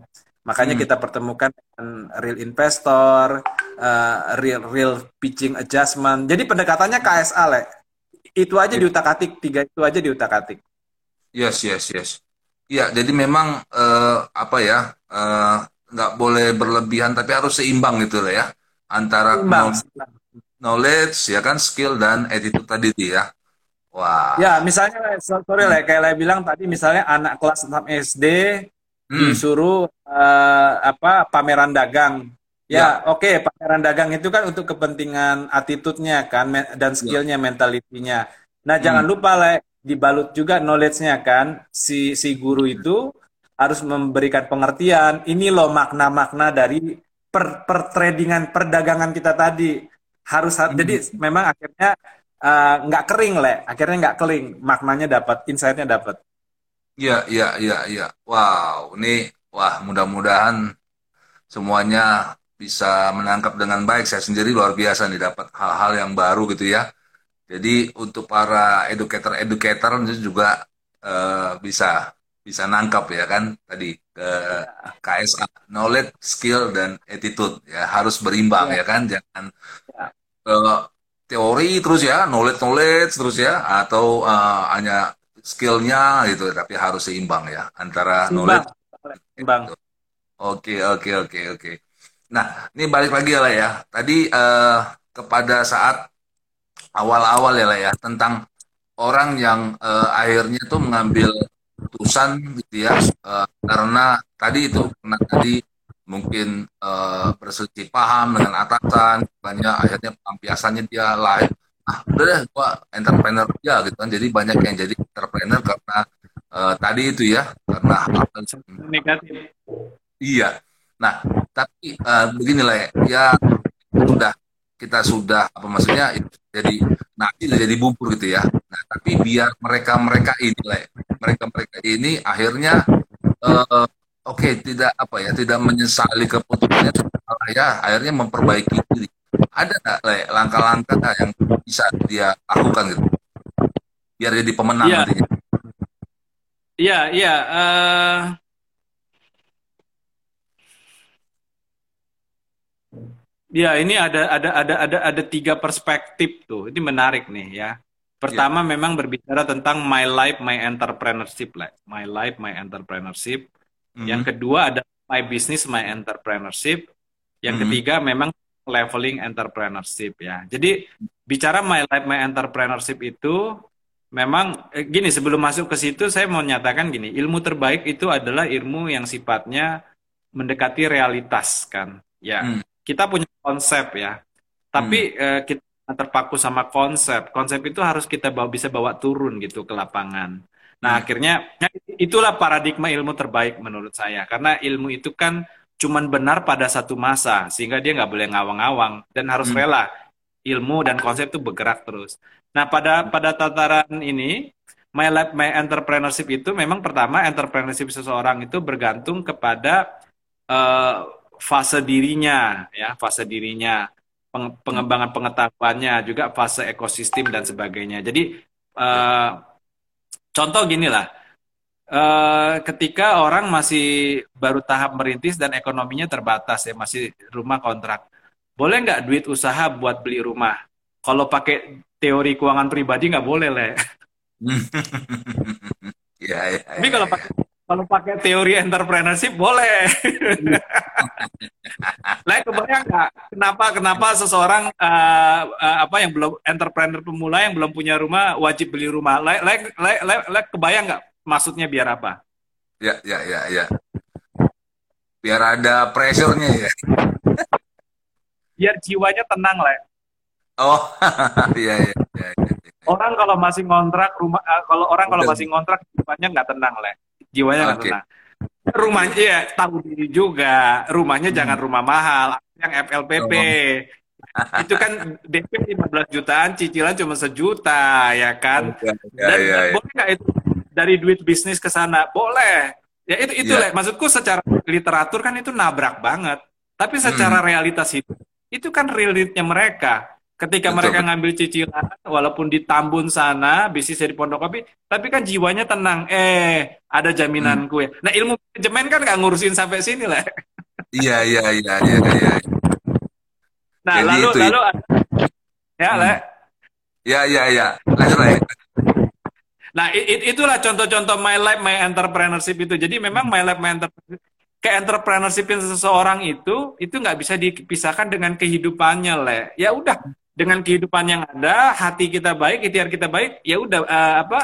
Makanya hmm. kita pertemukan dengan real investor, uh, real real pitching adjustment. Jadi pendekatannya KSA, Le. Itu aja yeah. diutak-atik, tiga itu aja diutak-atik. Yes, yes, yes. Ya, jadi memang uh, apa ya? Uh, nggak boleh berlebihan tapi harus seimbang gitu lah ya antara knowledge ya kan skill dan attitude tadi itu ya wah ya misalnya sorry hmm. lah kayak saya bilang tadi misalnya anak kelas 6 SD hmm. disuruh uh, apa pameran dagang ya, ya. oke okay, pameran dagang itu kan untuk kepentingan attitude-nya kan dan ya. skillnya ya. mentalitinya nah hmm. jangan lupa lah dibalut juga knowledge-nya kan. Si si guru itu harus memberikan pengertian. Ini loh makna-makna dari per, tradingan perdagangan kita tadi. Harus hmm. jadi memang akhirnya eh, nggak uh, kering le, akhirnya nggak kering, maknanya dapat, insight-nya dapat. Iya, iya, iya, iya. Wow, ini wah mudah-mudahan semuanya bisa menangkap dengan baik. Saya sendiri luar biasa nih dapat hal-hal yang baru gitu ya. Jadi untuk para educator-educator itu juga uh, bisa bisa nangkap ya kan tadi ke KSA knowledge, skill dan attitude ya harus berimbang ya, ya kan jangan uh, teori terus ya knowledge knowledge terus ya atau uh, hanya skillnya gitu tapi harus seimbang ya antara seimbang. knowledge seimbang. Oke oke oke oke. Nah ini balik lagi lah ya tadi uh, kepada saat awal-awal ya lah ya tentang orang yang uh, akhirnya tuh mengambil keputusan gitu ya uh, karena tadi itu karena tadi mungkin uh, berselisih paham dengan atasan banyak akhirnya pelampiasannya dia lain. Ah udah deh gua entrepreneur ya gitu kan. Jadi banyak yang jadi entrepreneur karena uh, tadi itu ya karena negatif. Iya. Nah tapi uh, beginilah ya, ya sudah kita sudah apa maksudnya jadi nasi jadi bubur gitu ya. Tapi biar mereka mereka ini mereka mereka ini akhirnya uh, oke okay, tidak apa ya tidak menyesali keputusannya ya akhirnya memperbaiki diri. Ada nggak langkah-langkah yang bisa dia lakukan gitu biar jadi pemenang Iya, iya. iya uh, Ya, ini ada ada ada ada ada tiga perspektif tuh. Ini menarik nih ya. Pertama yeah. memang berbicara tentang my life, my entrepreneurship lah. My life, my entrepreneurship. Mm-hmm. Yang kedua ada my business, my entrepreneurship. Yang mm-hmm. ketiga memang leveling entrepreneurship ya. Jadi bicara my life, my entrepreneurship itu memang eh, gini sebelum masuk ke situ saya mau nyatakan gini, ilmu terbaik itu adalah ilmu yang sifatnya mendekati realitas kan. Ya. Mm kita punya konsep ya, tapi hmm. eh, kita terpaku sama konsep. Konsep itu harus kita bawa bisa bawa turun gitu ke lapangan. Nah hmm. akhirnya ya, itulah paradigma ilmu terbaik menurut saya, karena ilmu itu kan cuman benar pada satu masa, sehingga dia nggak boleh ngawang-ngawang dan harus hmm. rela ilmu dan konsep itu bergerak terus. Nah pada pada tataran ini my life my entrepreneurship itu memang pertama entrepreneurship seseorang itu bergantung kepada uh, fase dirinya ya fase dirinya pengembangan pengetahuannya juga fase ekosistem dan sebagainya. Jadi uh, contoh gini lah. Uh, ketika orang masih baru tahap merintis dan ekonominya terbatas ya masih rumah kontrak boleh nggak duit usaha buat beli rumah? Kalau pakai teori keuangan pribadi nggak boleh leh ya, ya, ya, tapi kalau ya, pakai kalau pakai teori entrepreneurship boleh. Lah kebayang nggak kenapa kenapa seseorang uh, uh, apa yang belum entrepreneur pemula yang belum punya rumah wajib beli rumah? Lah lah kebayang nggak maksudnya biar apa? Ya ya ya ya. Biar ada pressure-nya ya. biar jiwanya tenang lah. Oh, iya, iya iya iya. Orang kalau masih ngontrak rumah, uh, kalau orang kalau masih ngontrak jiwanya nggak tenang lah jiwanya okay. tenang. Rumahnya ya tahu diri juga, rumahnya hmm. jangan rumah mahal, yang FLPP. Oh. itu kan DP 15 jutaan, cicilan cuma sejuta, ya kan? Ya, Dan ya, ya. boleh nggak itu dari duit bisnis ke sana? Boleh. Ya itu itu ya. maksudku secara literatur kan itu nabrak banget. Tapi secara hmm. realitas itu itu kan realnya mereka. Ketika Betul. mereka ngambil cicilan, walaupun di Tambun sana, bisnis di Pondok Kopi, tapi kan jiwanya tenang. Eh, ada jaminan hmm. gue. Nah, ilmu manajemen kan nggak ngurusin sampai sini lah. Iya, iya, iya, iya, iya. Nah, Jadi lalu, itu, lalu, ya, hmm. Le. Ya, ya, ya. Lanjut, Le. Nah, it, itulah contoh-contoh my life, my entrepreneurship itu. Jadi memang my life, my entrepreneurship ke entrepreneurship seseorang itu itu nggak bisa dipisahkan dengan kehidupannya le ya udah dengan kehidupan yang ada, hati kita baik, ikhtiar kita baik, ya udah uh, apa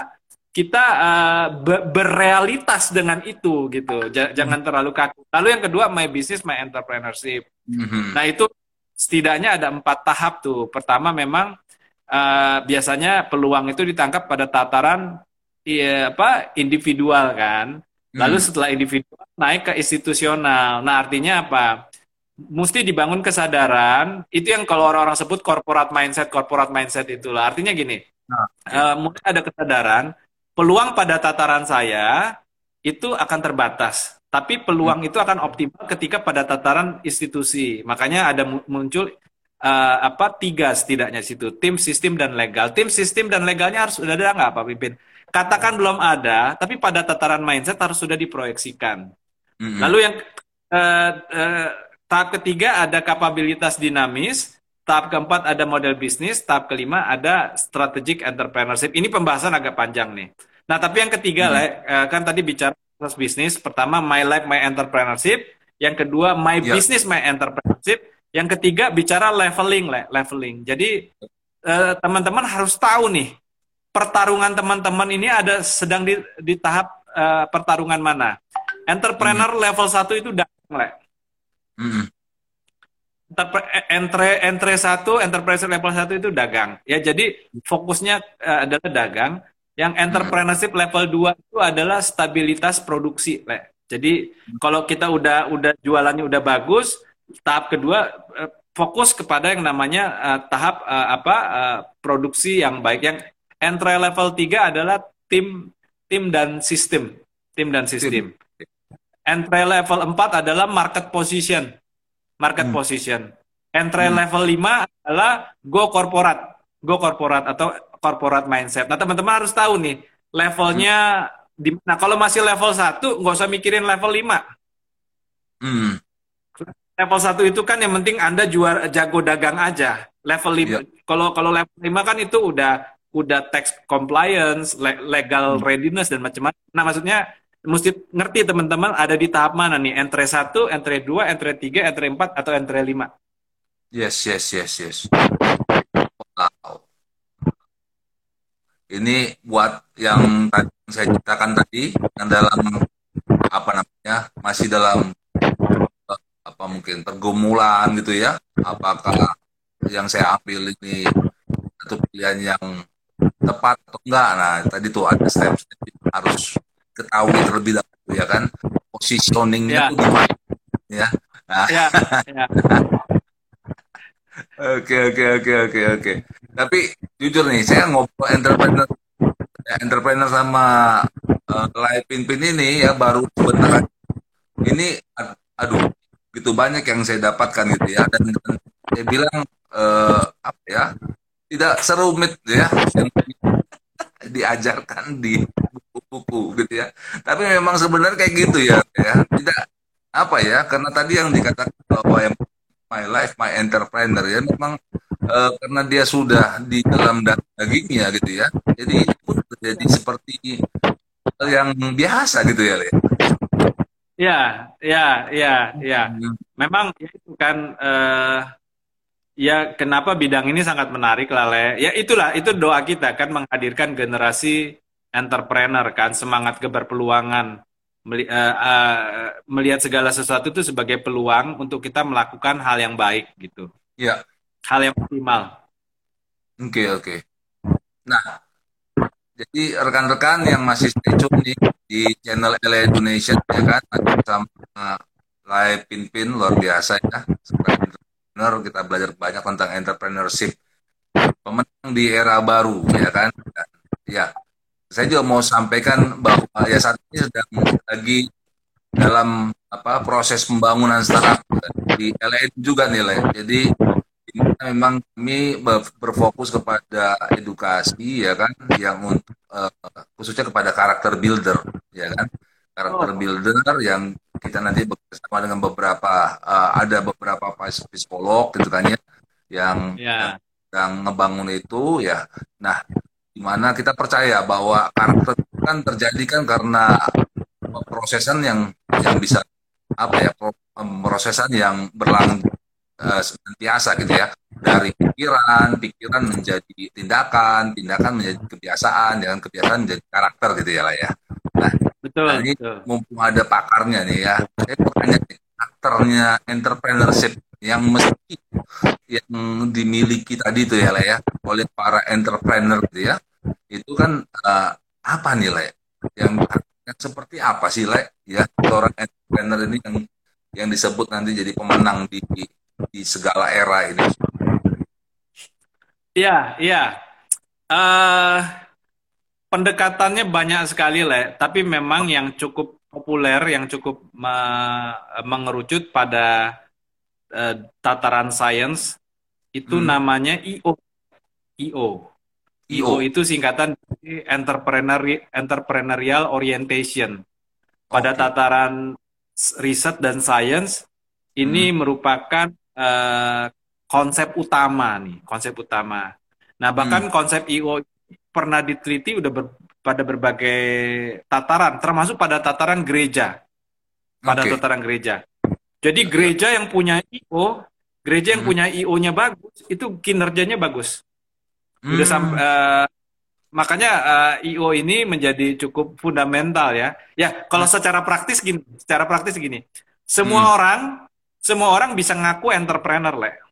kita uh, be berrealitas dengan itu gitu. J jangan terlalu kaku. Lalu yang kedua my business, my entrepreneurship. Mm -hmm. Nah itu setidaknya ada empat tahap tuh. Pertama memang uh, biasanya peluang itu ditangkap pada tataran iya apa individual kan. Lalu Hmm. setelah individual naik ke institusional. Nah, artinya apa? Mesti dibangun kesadaran. Itu yang kalau orang-orang sebut corporate mindset, corporate mindset itulah. Artinya gini, Nah, mulai ada kesadaran, peluang pada tataran saya itu akan terbatas. Tapi peluang itu akan optimal ketika pada tataran institusi. Makanya ada mu- muncul eh, apa tiga setidaknya situ, tim, sistem, dan legal. Tim, sistem, dan legalnya harus sudah ada nggak Pak Pimpin? Katakan belum ada, tapi pada tataran mindset harus sudah diproyeksikan. Mm-mm. Lalu yang eh, eh, tahap ketiga ada kapabilitas dinamis, tahap keempat ada model bisnis, tahap kelima ada strategic entrepreneurship. Ini pembahasan agak panjang nih. Nah, tapi yang ketiga Hmm. Le, eh, kan tadi bicara proses bisnis, pertama my life my entrepreneurship, yang kedua my Ya. business my entrepreneurship, yang ketiga bicara leveling Le, leveling. Jadi eh, teman-teman harus tahu nih pertarungan teman-teman ini ada sedang di, di tahap eh, pertarungan mana. Entrepreneur level 1 itu dagang, Le. Eh, Entre entre 1, entrepreneur level 1 itu dagang. Ya, jadi fokusnya eh, adalah dagang. Yang entrepreneurship level 2 itu adalah stabilitas produksi, Le. Jadi kalau kita udah udah jualannya udah bagus, tahap kedua eh, fokus kepada yang namanya eh, tahap eh, apa eh, produksi yang baik. Yang entry level 3 adalah tim tim dan sistem, tim dan sistem. Entry level 4 adalah market position. Market Hmm. position. Entry Hmm. level 5 adalah go corporate. Go corporate atau corporate mindset. Nah, teman-teman harus tahu nih, levelnya di Nah, kalau masih level 1, nggak usah mikirin level 5. Mm. Level 1 itu kan yang penting Anda juara jago dagang aja. Level 5 kalau kalau level 5 kan itu udah udah tax compliance, le- legal readiness dan macam-macam. Nah, maksudnya mesti ngerti teman-teman ada di tahap mana nih? Entry 1, entry 2, entry 3, entry 4 atau entry 5. Yes, yes, yes, yes. Wow. Ini buat yang tadi saya ceritakan tadi, yang dalam apa namanya, masih dalam apa mungkin pergumulan gitu ya. Apakah yang saya ambil ini satu pilihan yang tepat atau enggak? Nah, tadi tuh ada step-step harus ketahui terlebih dahulu ya kan. Positioningnya Ya. tuh di mana ya. Nah, Ya, ya. Oke oke oke oke oke. Tapi jujur nih, saya ngobrol entrepreneur entrepreneur sama uh, Lai Pinpin ini ya baru sebentar. Ini ad- aduh, gitu banyak yang saya dapatkan gitu ya dan, dan saya bilang eh, apa ya tidak serumit ya yang diajarkan di buku-buku gitu ya. Tapi memang sebenarnya kayak gitu ya ya. Tidak apa ya karena tadi yang dikatakan bahwa yang my life my entrepreneur ya memang eh, karena dia sudah di dalam da- dagingnya gitu ya jadi itu pun terjadi seperti hal yang biasa gitu ya Le. Ya, ya, ya, ya. Memang ya itu kan eh, ya kenapa bidang ini sangat menarik Lale. Ya itulah itu doa kita kan menghadirkan generasi entrepreneur kan semangat keberpeluangan Meli- eh, eh, melihat segala sesuatu itu sebagai peluang untuk kita melakukan hal yang baik gitu. ya. Hal yang optimal. oke oke. Nah jadi rekan-rekan yang masih stay tune nih di channel LA Donation ya kan? Sama Lai Pinpin luar biasa ya. Sebagai entrepreneur kita belajar banyak tentang entrepreneurship. Pemenang di era baru ya kan? Dan, ya saya juga mau sampaikan bahwa ya saat ini sedang lagi dalam apa proses pembangunan startup di LA juga nih Le. jadi memang kami ber- berfokus kepada edukasi ya kan yang untuk eh, khususnya kepada karakter builder ya kan karakter Oh. builder yang kita nanti bekerjasama dengan beberapa eh, ada beberapa psikolog gitu kan ya yang Ya. yang ngebangun itu ya nah di mana kita percaya bahwa karakter kan terjadi kan karena prosesan yang yang bisa apa ya pro- prosesan yang berlangsung eh, senantiasa gitu ya. Dari pikiran pikiran menjadi tindakan tindakan menjadi kebiasaan dan kebiasaan menjadi karakter gitu ya lah ya. Betul, Nah, ini betul. mumpung ada pakarnya nih ya saya bertanya karakternya entrepreneurship yang mesti yang dimiliki tadi itu ya lah ya oleh para entrepreneur gitu ya itu kan eh, apa nih Le? Yang, yang seperti apa sih Le? Ya seorang entrepreneur ini yang yang disebut nanti jadi pemenang di di segala era ini. Iya, iya. Uh, pendekatannya banyak sekali, Le. Tapi memang yang cukup populer, yang cukup me mengerucut pada uh, tataran sains itu hmm. namanya IO. IO. IO itu singkatan dari entrepreneur entrepreneurial orientation. Pada okay. tataran riset dan sains ini hmm. merupakan uh, konsep utama nih, konsep utama. Nah, bahkan hmm. konsep IO pernah diteliti udah ber, pada berbagai tataran, termasuk pada tataran gereja. Pada okay. tataran gereja. Jadi gereja yang punya IO, gereja yang hmm. punya IO-nya bagus, itu kinerjanya bagus. Hmm. Udah sampai uh, eh, makanya uh, IO ini menjadi cukup fundamental ya. Ya, kalau secara praktis gini, secara praktis gini. Semua hmm. orang semua orang bisa ngaku entrepreneur, Le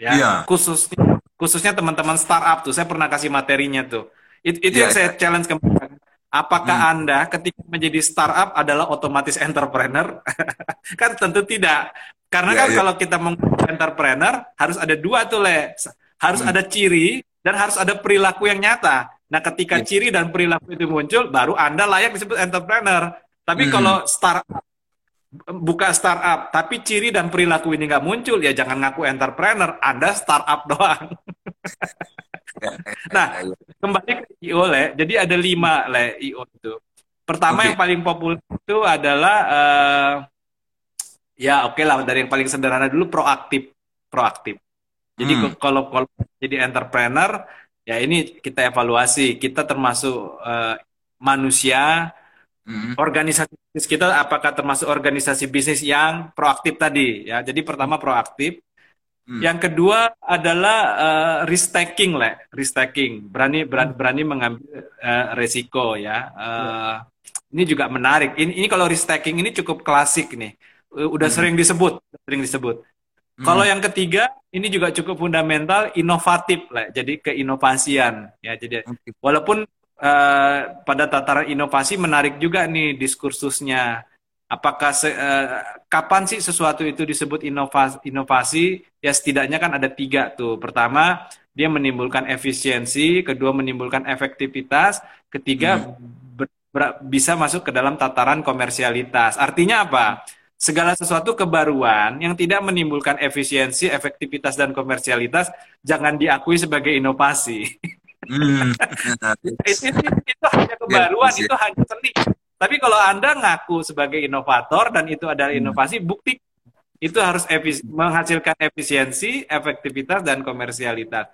ya yeah. khususnya khususnya teman-teman startup tuh saya pernah kasih materinya tuh It, itu yeah, yang saya yeah. challenge kemarin apakah hmm. anda ketika menjadi startup adalah otomatis entrepreneur kan tentu tidak karena yeah, kan yeah. kalau kita mau entrepreneur harus ada dua tuh le harus hmm. ada ciri dan harus ada perilaku yang nyata nah ketika yeah. ciri dan perilaku itu muncul baru anda layak disebut entrepreneur tapi hmm. kalau startup buka startup, tapi ciri dan perilaku ini nggak muncul, ya jangan ngaku entrepreneur, Anda startup doang. nah, kembali ke IO, Le. Jadi ada lima, Le, IO itu. Pertama okay. yang paling populer itu adalah, uh, ya oke okay lah, dari yang paling sederhana dulu, proaktif. Proaktif. Jadi hmm. kalau, kalau jadi entrepreneur, ya ini kita evaluasi. Kita termasuk uh, manusia Hmm. Organisasi bisnis kita apakah termasuk organisasi bisnis yang proaktif tadi ya. Jadi pertama proaktif. Hmm. Yang kedua adalah uh, risk taking lah, risk taking. Berani berani, berani mengambil uh, resiko ya. Uh, Ini juga menarik. Ini ini kalau risk taking ini cukup klasik nih. Udah hmm. sering disebut, sering disebut. Hmm. Kalau yang ketiga ini juga cukup fundamental, inovatif lah. Jadi keinovasian ya. Jadi okay. walaupun uh, pada tataran inovasi menarik juga nih diskursusnya. Apakah se, uh, kapan sih sesuatu itu disebut inovasi, inovasi? Ya setidaknya kan ada tiga tuh. Pertama, dia menimbulkan efisiensi. Kedua, menimbulkan efektivitas. Ketiga, hmm. ber, ber, bisa masuk ke dalam tataran komersialitas. Artinya apa? Segala sesuatu kebaruan yang tidak menimbulkan efisiensi, efektivitas, dan komersialitas jangan diakui sebagai inovasi. Hmm. itu, itu, itu hanya kebaruan, ya, itu hanya seni. Tapi kalau Anda ngaku sebagai inovator dan itu adalah hmm. inovasi, bukti itu harus efis menghasilkan efisiensi, efektivitas, dan komersialitas.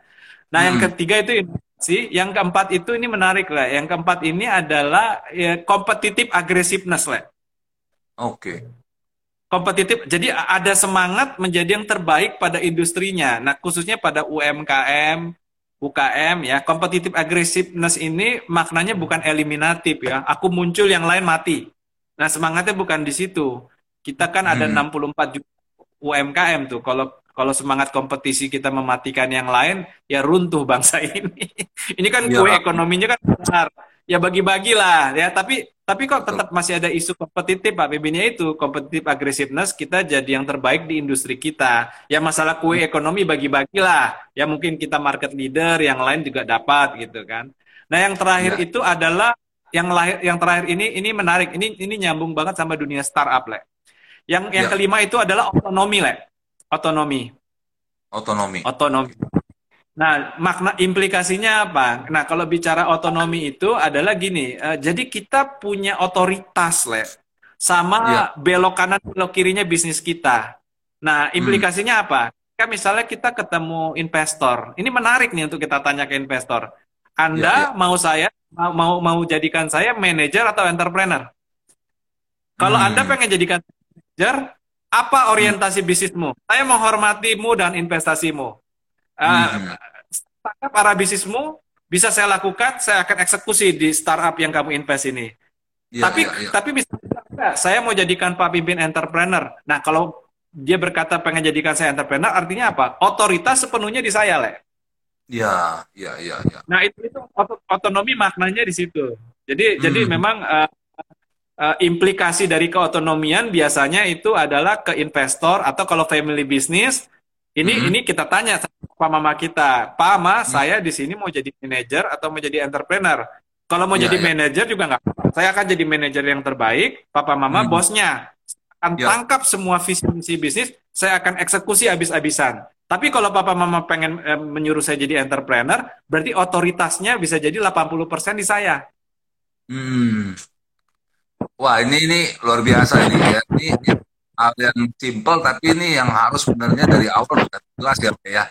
Nah, hmm. yang ketiga itu inovasi. Yang keempat itu ini menarik lah. Yang keempat ini adalah ya, competitive aggressiveness lah. Oke. Okay. Kompetitif. Jadi ada semangat menjadi yang terbaik pada industrinya. Nah, khususnya pada UMKM, UKM ya kompetitif aggressiveness ini maknanya bukan eliminatif ya aku muncul yang lain mati nah semangatnya bukan di situ kita kan ada hmm. 64 juta UMKM tuh kalau kalau semangat kompetisi kita mematikan yang lain ya runtuh bangsa ini ini kan ya. kue ekonominya kan besar ya bagi-bagilah ya tapi tapi kok tetap masih ada isu kompetitif Pak Bibinnya itu kompetitif aggressiveness kita jadi yang terbaik di industri kita. Ya masalah kue ekonomi bagi-bagilah. Ya mungkin kita market leader, yang lain juga dapat gitu kan. Nah yang terakhir ya. itu adalah yang lahir yang terakhir ini ini menarik. Ini ini nyambung banget sama dunia startup le. Yang yang ya. kelima itu adalah otonomi le. Otonomi. Otonomi. Otonomi. Nah, makna implikasinya apa? Nah, kalau bicara otonomi itu adalah gini, uh, jadi kita punya otoritas, Le, sama ya. belok kanan belok kirinya bisnis kita. Nah, hmm. implikasinya hmm. apa? Kan misalnya kita ketemu investor, ini menarik nih untuk kita tanya ke investor. Anda ya, ya. mau saya mau mau, mau jadikan saya manajer atau entrepreneur? Kalau hmm. Anda pengen jadikan manajer, apa orientasi hmm. bisnismu? Saya menghormatimu dan investasimu. Uh, hmm. para bisnismu bisa saya lakukan, saya akan eksekusi di startup yang kamu invest ini. Ya, tapi ya, ya. tapi bisa saya mau jadikan Pak pimpin entrepreneur. Nah, kalau dia berkata pengen jadikan saya entrepreneur, artinya apa? Otoritas sepenuhnya di saya, Le. Ya, ya, ya, ya. Nah, itu itu otonomi maknanya di situ. Jadi jadi Hmm. memang uh, uh, implikasi dari keotonomian biasanya itu adalah ke investor atau kalau family business ini Hmm. ini kita tanya papa mama kita, Pak Ma, saya di sini mau jadi manajer atau mau jadi entrepreneur. Kalau mau Ya, jadi ya. manajer juga nggak, saya akan jadi manajer yang terbaik, papa mama Hmm. bosnya akan Ya. tangkap semua visi misi bisnis, saya akan eksekusi habis-habisan. Tapi kalau papa mama pengen eh, menyuruh saya jadi entrepreneur, berarti otoritasnya bisa jadi 80% di saya. Hmm. Wah, ini ini luar biasa ini ya. Ini, ini hal yang simple tapi ini yang harus sebenarnya dari awal sudah jelas ya, Pak, ya.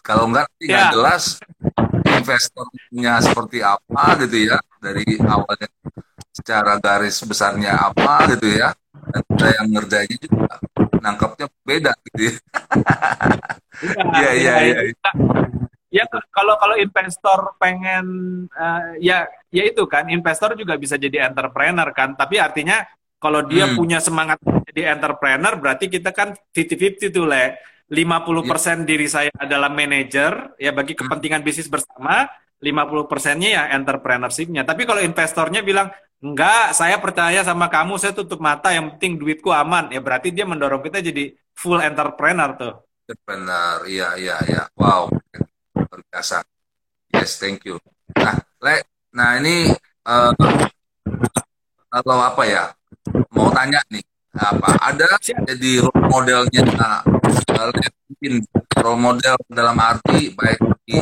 Kalau enggak nanti nggak Ya. jelas investornya seperti apa gitu ya dari awalnya secara garis besarnya apa gitu ya dan ada yang ngerjainnya juga nangkapnya beda gitu ya. Iya, iya, iya. Ya kalau kalau investor pengen eh, ya ya itu kan investor juga bisa jadi entrepreneur kan. Tapi artinya kalau dia Hmm. punya semangat jadi entrepreneur berarti kita kan 50-50 tuh le. 50% diri saya adalah manajer ya bagi Hmm. kepentingan bisnis bersama, 50%-nya ya entrepreneurship-nya. Tapi kalau investornya bilang enggak, saya percaya sama kamu, saya tutup mata, yang penting duitku aman. Ya berarti dia mendorong kita jadi full entrepreneur tuh. Benar, iya, iya, iya. Wow, luar biasa. Yes, thank you. Nah, Le, nah ini eh, kalau apa ya? Mau tanya nih, apa ada Siap. jadi role modelnya nah, mungkin role model dalam arti baik di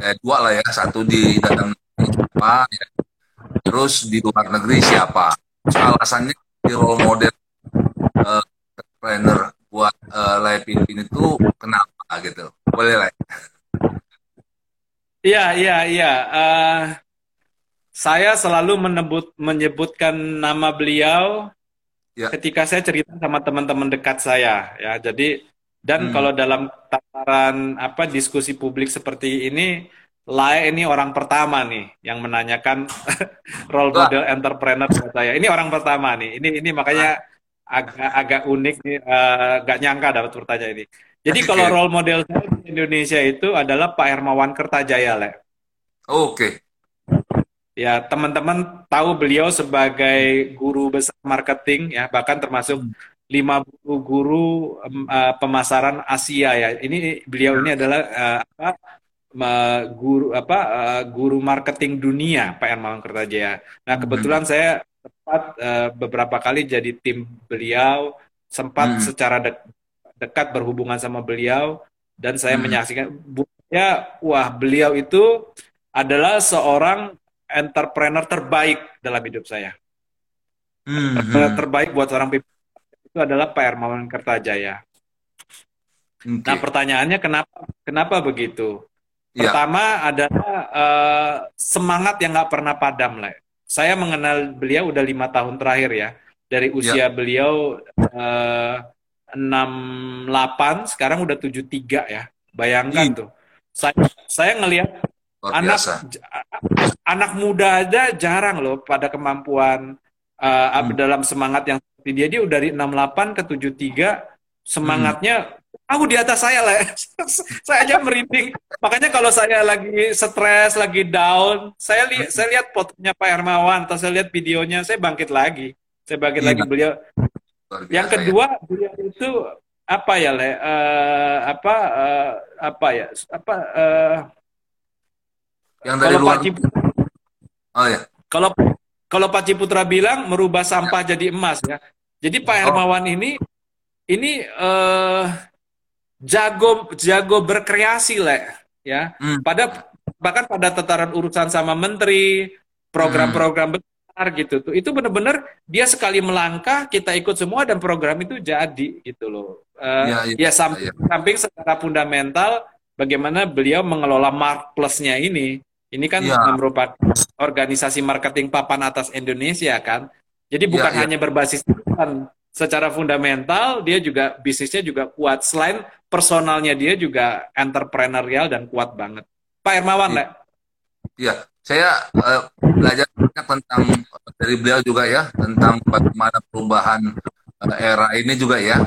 eh, dua lah ya, satu di dalam negeri siapa, ya. terus di luar negeri siapa? Alasannya di role model eh, entrepreneur buat eh, Pimpin itu kenapa gitu? Boleh Le? Iya, iya, iya. Eh, saya selalu menebut, menyebutkan nama beliau Ya. ketika saya cerita sama teman-teman dekat saya. Ya, jadi dan Hmm. kalau dalam tataran apa diskusi publik seperti ini, Lae ini orang pertama nih yang menanyakan role model entrepreneur buat saya. Ini orang pertama nih. Ini ini makanya agak agak unik nih, eh, gak nyangka dapat pertanyaan ini. Jadi Oke. kalau role model saya di Indonesia itu adalah Pak Hermawan Kertajaya, Le. Oke. Ya, teman-teman tahu beliau sebagai guru besar marketing ya, bahkan termasuk lima guru em, eh, pemasaran Asia ya. Ini beliau ini adalah eh, apa guru apa eh, guru marketing dunia Pak Hermawan Kertajaya. Nah, kebetulan saya sempat eh, beberapa kali jadi tim beliau, sempat Hmm. secara dek- dekat berhubungan sama beliau dan saya Hmm. menyaksikan ya wah beliau itu adalah seorang entrepreneur terbaik dalam hidup saya. Hmm, Entrepreneur hmm. terbaik buat seorang pimpinan itu adalah Pak Hermawan Kertajaya. Oke. Nah, pertanyaannya kenapa kenapa begitu? Ya. Pertama adalah eh, semangat yang nggak pernah padam, Le. Saya mengenal beliau udah lima tahun terakhir ya. Dari usia beliau eh, 68, sekarang udah 73 ya. Bayangkan Ih. tuh. Saya saya ngelihat anak anak muda aja jarang loh pada kemampuan uh, Hmm. dalam semangat yang dia dia udah dari 68 ke 73 semangatnya aku di atas saya lah saya aja merinding makanya kalau saya lagi stres lagi down saya lihat saya lihat fotonya Pak Hermawan atau saya lihat videonya saya bangkit lagi saya bangkit Iya. lagi beliau yang ya. kedua beliau itu apa ya le Eh, apa eh, apa ya apa eh, Yang dari kalau luar. Pak Ciputra Oh ya. Kalau kalau Pak Ciputra bilang merubah sampah jadi emas ya. Jadi Pak Oh. Hermawan ini ini eh jago jago berkreasi le ya. Hmm. Pada bahkan pada tataran urusan sama menteri, program-program besar gitu tuh. Itu benar-benar dia sekali melangkah kita ikut semua dan program itu jadi gitu loh. Eh, Iya, iya, ya samping, iya. samping secara fundamental bagaimana beliau mengelola Mark Plus-nya ini. Ini kan Iya. merupakan organisasi marketing papan atas Indonesia kan. Jadi Iya, bukan iya. hanya berbasis secara fundamental dia juga bisnisnya juga kuat. Selain personalnya dia juga entrepreneurial dan kuat banget. Pak Hermawan, Iya. Iya, saya eh, belajar banyak tentang dari beliau juga ya tentang bagaimana perubahan eh, era ini juga ya.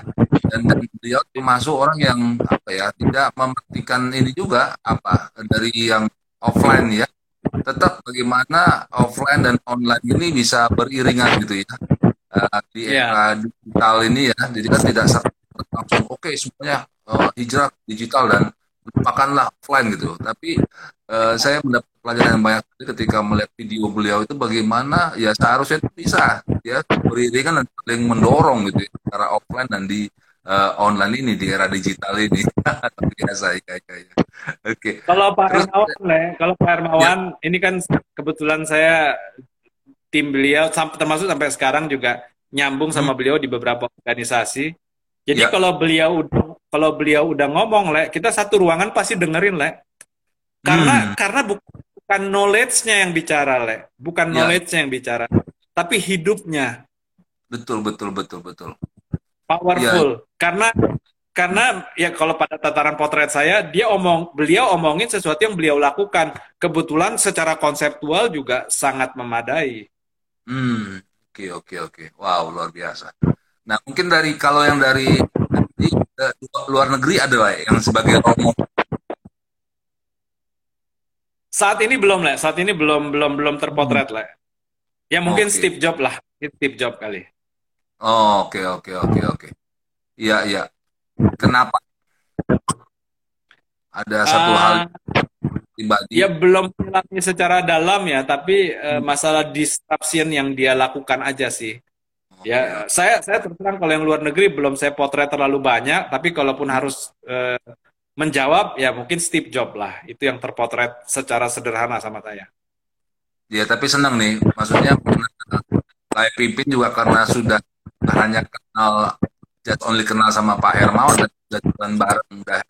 Dan, dan beliau termasuk orang yang apa ya tidak mementingkan ini juga apa dari yang offline ya. Tetap bagaimana offline dan online ini bisa beriringan gitu ya. Uh, di Iya. era digital ini ya. Jadi kan tidak langsung oke semuanya uh, hijrah digital dan lupakanlah offline gitu. Tapi uh, saya mendapat pelajaran yang banyak ketika melihat video beliau itu bagaimana ya seharusnya itu bisa ya beriringan dan saling mendorong gitu ya, antara offline dan di uh, online ini di era digital ini biasa ya, ya, ya. oke Kalau Pak Terus- Hermawan, Le, kalau Pak Hermawan, ini kan kebetulan saya tim beliau sam- termasuk sampai sekarang juga nyambung sama beliau di beberapa organisasi. Jadi Ya. kalau beliau udah kalau beliau udah ngomong, Le, kita satu ruangan pasti dengerin, Le. Karena Hmm. karena bu- bukan knowledge-nya yang bicara, Le. Bukan Ya. knowledge-nya yang bicara, tapi hidupnya betul betul betul betul powerful. Karena karena ya kalau pada tataran potret saya dia omong beliau omongin sesuatu yang beliau lakukan kebetulan secara konseptual juga sangat memadai Hmm, oke oke oke. Wow, luar biasa. Nah, mungkin dari kalau yang dari di, eh, luar negeri ada lah yang sebagai model. saat ini belum lah saat ini belum belum belum terpotret lah ya mungkin Oke. Steve Jobs lah Steve Jobs kali Oh, oke oke oke oke. Iya iya. Kenapa? Ada satu Ah, hal pribadi. dia belum mengalami secara dalam ya tapi Hmm. masalah disruption yang dia lakukan aja sih Oke, Ya, saya saya terus terang kalau yang luar negeri belum saya potret terlalu banyak, tapi kalaupun harus eh, menjawab ya mungkin Steve Jobs lah, itu yang terpotret secara sederhana sama saya. Ya, tapi senang nih. Maksudnya Lai Pipin juga karena sudah hanya kenal just only kenal sama Pak Hermawan dan sudah jalan bareng udah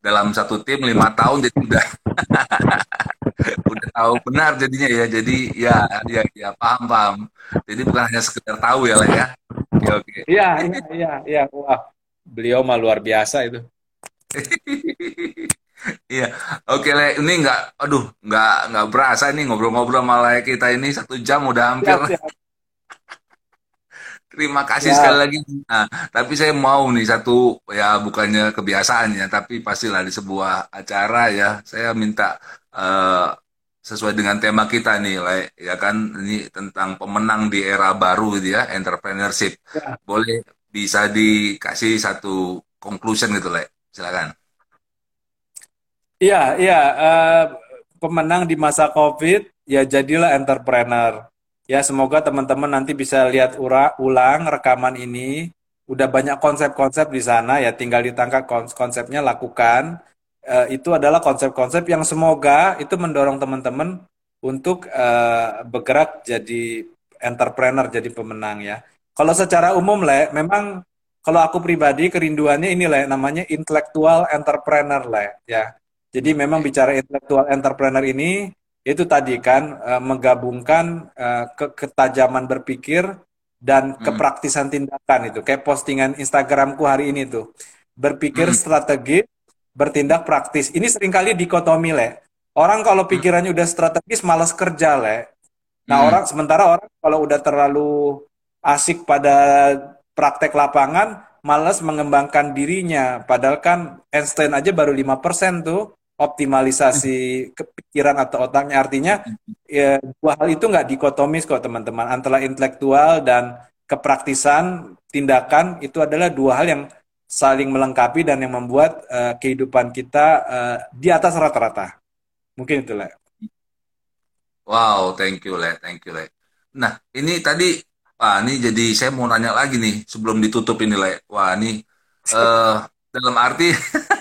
dalam satu tim lima tahun jadi udah udah tahu benar jadinya ya. Jadi ya ya ya paham paham. Jadi bukan hanya sekedar tahu ya lah ya. Oke oke. Iya, iya, iya, iya. Wah, beliau mah luar biasa itu. iya. Oke le ini nggak aduh nggak nggak berasa nih ngobrol-ngobrol malah kita ini. Satu jam udah hampir. Siap, siap. Terima kasih Ya. sekali lagi. Nah, tapi saya mau nih satu ya bukannya kebiasaan ya, tapi pastilah di sebuah acara ya, saya minta eh, sesuai dengan tema kita nih, Le, ya kan ini tentang pemenang di era baru gitu ya, entrepreneurship. Ya. Boleh bisa dikasih satu conclusion gitu, Le. Silakan. Iya, iya. eh, pemenang di masa COVID, ya jadilah entrepreneur. Ya, semoga teman-teman nanti bisa lihat ura- ulang rekaman ini. Udah banyak konsep-konsep di sana, ya tinggal ditangkap kons- konsepnya, lakukan. Eh, itu adalah konsep-konsep yang semoga itu mendorong teman-teman untuk eh, bergerak jadi entrepreneur, jadi pemenang ya. Kalau secara umum, Le, memang kalau aku pribadi kerinduannya ini, Le, namanya intellectual entrepreneur, Le, ya. Jadi memang bicara intellectual entrepreneur ini itu tadi kan eh, menggabungkan eh, ke ketajaman berpikir dan Hmm. kepraktisan tindakan itu. Kayak postingan Instagramku hari ini tuh. Berpikir Hmm. strategis, bertindak praktis. Ini sering kali dikotomi, Le. Orang kalau pikirannya udah strategis malas kerja, Le. Nah, Hmm. orang sementara orang kalau udah terlalu asik pada praktek lapangan, malas mengembangkan dirinya. Padahal kan Einstein aja baru 5% tuh optimalisasi kepikiran atau otaknya. Artinya ya, dua hal itu nggak dikotomis kok teman-teman. Antara intelektual dan kepraktisan tindakan itu adalah dua hal yang saling melengkapi dan yang membuat eh, kehidupan kita eh, di atas rata-rata. Mungkin itu, Le. Wow, thank you, Le. Thank you, Le. Nah, ini tadi, Wah, ini jadi saya mau nanya lagi nih sebelum ditutup ini, Le. Wah, ini eh dalam arti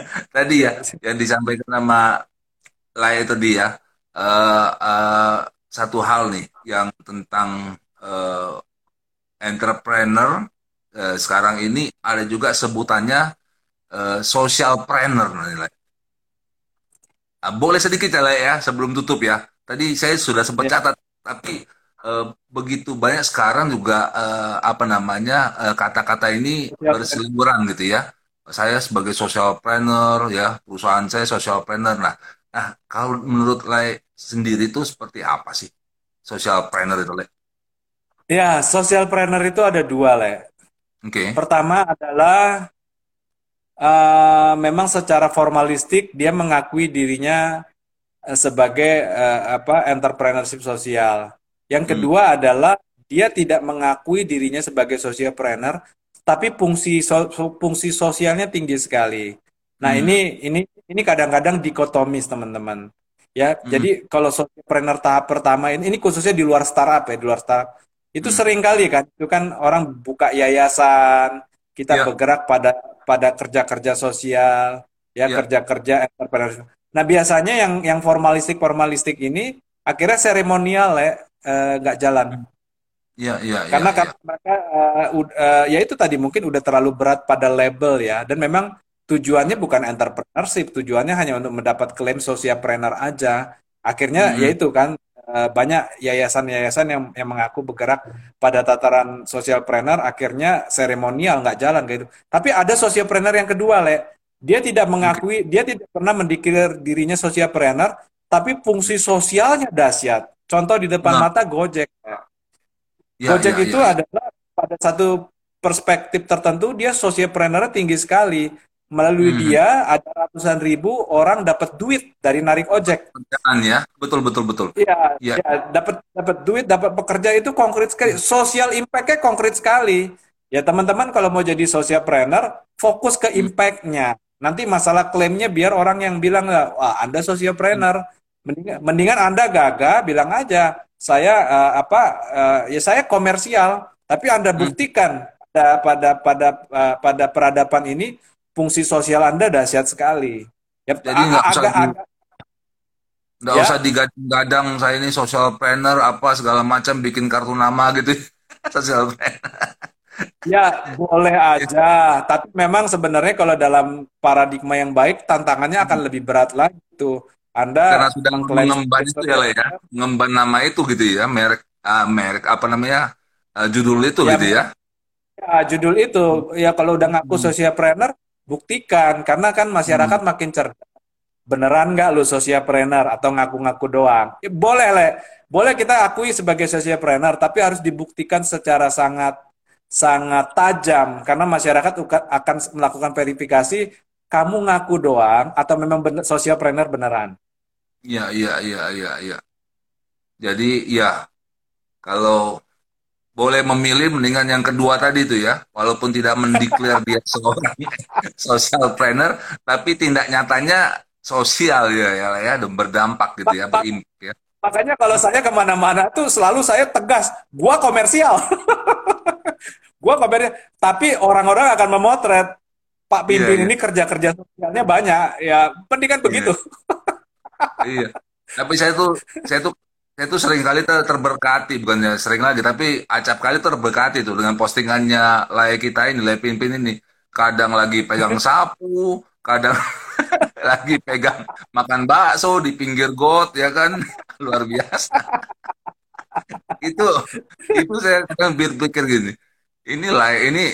tadi ya yang disampaikan sama Lai tadi ya eh eh, satu hal nih yang tentang eh, entrepreneur eh, sekarang ini ada juga sebutannya eh, social planner Le. Ah, boleh sedikit ya, ya sebelum tutup ya. Tadi saya sudah sempat Ya. catat, tapi eh, begitu banyak sekarang juga eh, apa namanya kata-kata ini Social berseliweran gitu ya. Saya sebagai social planner ya, perusahaan saya social planner. Nah, nah kalau menurut Le sendiri itu seperti apa sih social planner itu, Le? Ya, social planner itu ada dua, Le. Oke. Pertama adalah eh, memang secara formalistik dia mengakui dirinya uh, sebagai uh, apa entrepreneurship sosial. Yang Hmm. kedua adalah dia tidak mengakui dirinya sebagai socialpreneur, tapi fungsi so- fungsi sosialnya tinggi sekali. Nah, Hmm. ini ini ini kadang-kadang dikotomis, teman-teman. Ya, Hmm. jadi kalau socialpreneur tahap pertama ini ini khususnya di luar startup ya, di luar startup. Itu Hmm. sering kali kan, itu kan orang buka yayasan, kita Ya. bergerak pada pada kerja-kerja sosial, ya Ya. kerja-kerja entrepreneurship. Nah, biasanya yang yang formalistik formalistik ini akhirnya seremonial ya eh, nggak jalan. Iya, iya, iya, Karena iya. karena mereka ud- eh, ya itu tadi mungkin udah terlalu berat pada label ya dan memang tujuannya bukan entrepreneurship, tujuannya hanya untuk mendapat klaim socialpreneur aja. Akhirnya Hmm. ya itu kan eh, banyak yayasan-yayasan yang yang mengaku bergerak pada tataran socialpreneur akhirnya seremonial nggak jalan kayak gitu. Tapi ada socialpreneur yang kedua, Le. Dia tidak mengakui, dia tidak pernah mendeklar dirinya socialpreneur, tapi fungsi sosialnya dahsyat. Contoh di depan Nah. mata Gojek. Iya, Gojek iya, itu iya. adalah pada satu perspektif tertentu dia socialpreneur tinggi sekali. Melalui Hmm. dia ada ratusan ribu orang dapat duit dari narik ojek. Kerjaan ya. Betul, betul, betul. Iya, Iya. ya, dapat dapat duit, dapat pekerja itu konkret sekali. Social impact-nya konkret sekali. Ya teman-teman kalau mau jadi socialpreneur, fokus ke impact-nya. Nanti masalah klaimnya biar orang yang bilang wah Anda socialpreneur, mendingan, mendingan Anda gagah bilang aja saya eh, apa eh, ya saya komersial, tapi Anda buktikan pada pada pada eh, pada peradaban ini fungsi sosial Anda dahsyat sekali. Ya, Jadi nggak usah agak Nggak Ya. usah digadang-gadang saya ini social planner apa segala macam bikin kartu nama gitu. social planner. Ya, boleh aja. Tapi memang sebenarnya kalau dalam paradigma yang baik, tantangannya akan lebih berat lagi tuh. Anda Karena sudah mengemban itu ya, ya. Mengemban nama itu gitu ya, merek ah, merek apa namanya? ah, judul itu Ya, gitu ya. Ya, judul itu. Ya kalau udah ngaku Hmm. socialpreneur, buktikan. Karena kan masyarakat makin cerdas. Beneran nggak lu socialpreneur atau ngaku-ngaku doang? Ya, boleh, Le. Boleh kita akui sebagai socialpreneur, tapi harus dibuktikan secara sangat sangat tajam karena masyarakat akan melakukan verifikasi kamu ngaku doang atau memang bener, socialpreneur beneran. Iya, iya, iya, iya, iya. Jadi ya kalau boleh memilih mendingan yang kedua tadi itu ya, walaupun tidak mendeklar dia seorang social planner, tapi tindak nyatanya sosial ya ya ya dan berdampak gitu ya, berimpact ya. Makanya kalau saya ke mana-mana tuh selalu saya tegas, gua komersial. gua komersial. Tapi orang-orang akan memotret Pak Pimpin Iya, iya. ini kerja-kerja sosialnya banyak. Ya, penting kan Iya. begitu. Iya. Tapi saya tuh saya tuh saya tuh sering kali ter terberkati bukannya sering lagi tapi acap kali terberkati tuh dengan postingannya layak kita ini layak pimpin ini. Kadang lagi pegang sapu kadang lagi pegang makan bakso di pinggir got ya kan? Luar biasa. Itu itu saya kadang pikir gini ini layak ini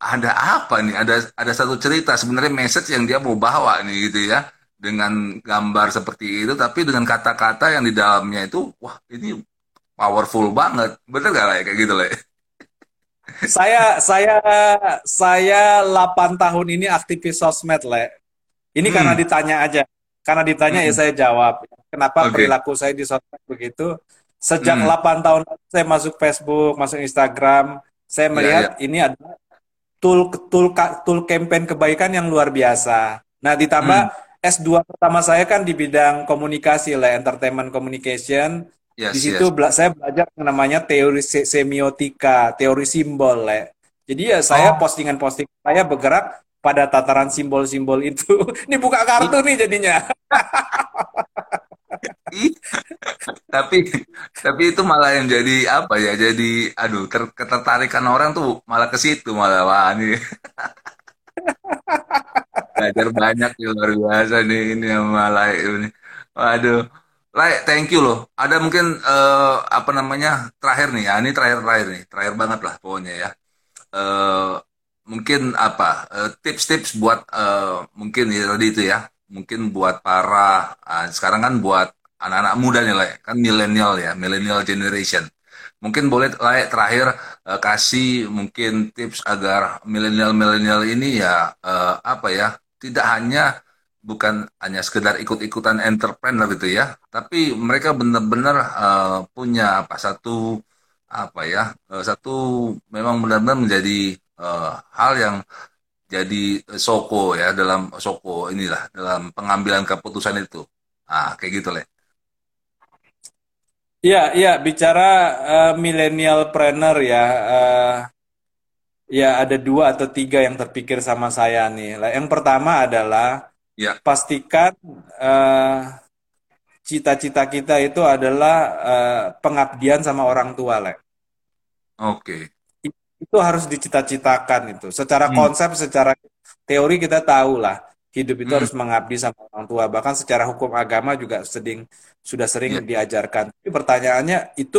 ada apa nih? Ada ada satu cerita sebenarnya message yang dia mau bawa nih gitu ya dengan gambar seperti itu, tapi dengan kata-kata yang di dalamnya itu, wah ini powerful banget, bener gak lah ya kayak gitu lah? saya saya saya 8 tahun ini aktivis sosmed, Le. Ini Hmm. karena ditanya aja. Karena ditanya ya Hmm. saya jawab. Kenapa Oke. perilaku saya di sosmed begitu? Sejak Hmm. 8 tahun saya masuk Facebook, masuk Instagram, saya Iya, melihat ini adalah tool tool tool campaign kebaikan yang luar biasa. Nah, ditambah Hmm. S2 pertama saya kan di bidang komunikasi lah, entertainment communication. Yes, Di situ yes. bela- saya belajar yang namanya teori se- semiotika, teori simbol, Le. Jadi ya saya Oh. postingan-postingan saya bergerak pada tataran simbol-simbol itu. Ini buka kartu nih jadinya. Tapi tapi itu malah yang jadi apa ya? Jadi aduh ter, ketertarikan orang tuh malah ke situ malah wah ini belajar banyak ya luar biasa nih ini sama Lai ini. Waduh. Lai, thank you loh. Ada mungkin eh, apa namanya terakhir nih ya, ini terakhir-terakhir nih, terakhir banget lah pokoknya ya. Eh, mungkin apa eh, tips-tips buat eh, mungkin ya tadi itu ya, mungkin buat para ah, sekarang kan buat anak-anak muda nih lah, kan milenial ya, millennial generation. Mungkin boleh lah terakhir eh, kasih mungkin tips agar milenial-milenial ini ya eh, apa ya tidak hanya bukan hanya sekedar ikut-ikutan entrepreneur gitu ya, tapi mereka benar-benar uh, punya apa satu apa ya uh, satu memang benar-benar menjadi uh, hal yang jadi soko ya dalam soko inilah dalam pengambilan keputusan itu. Ah kayak gitu leh. Iya, iya bicara uh, millennial planner ya. Uh, ya ada dua atau tiga yang terpikir sama saya nih. Yang pertama adalah Ya. Pastikan uh, cita-cita kita itu adalah uh, pengabdian sama orang tua, Le. Oke. Okay. Itu harus dicita-citakan itu. Secara hmm. konsep, secara teori kita tahu lah hidup itu hmm. harus mengabdi sama orang tua. Bahkan secara hukum agama juga seding sudah sering ya. diajarkan. Tapi pertanyaannya itu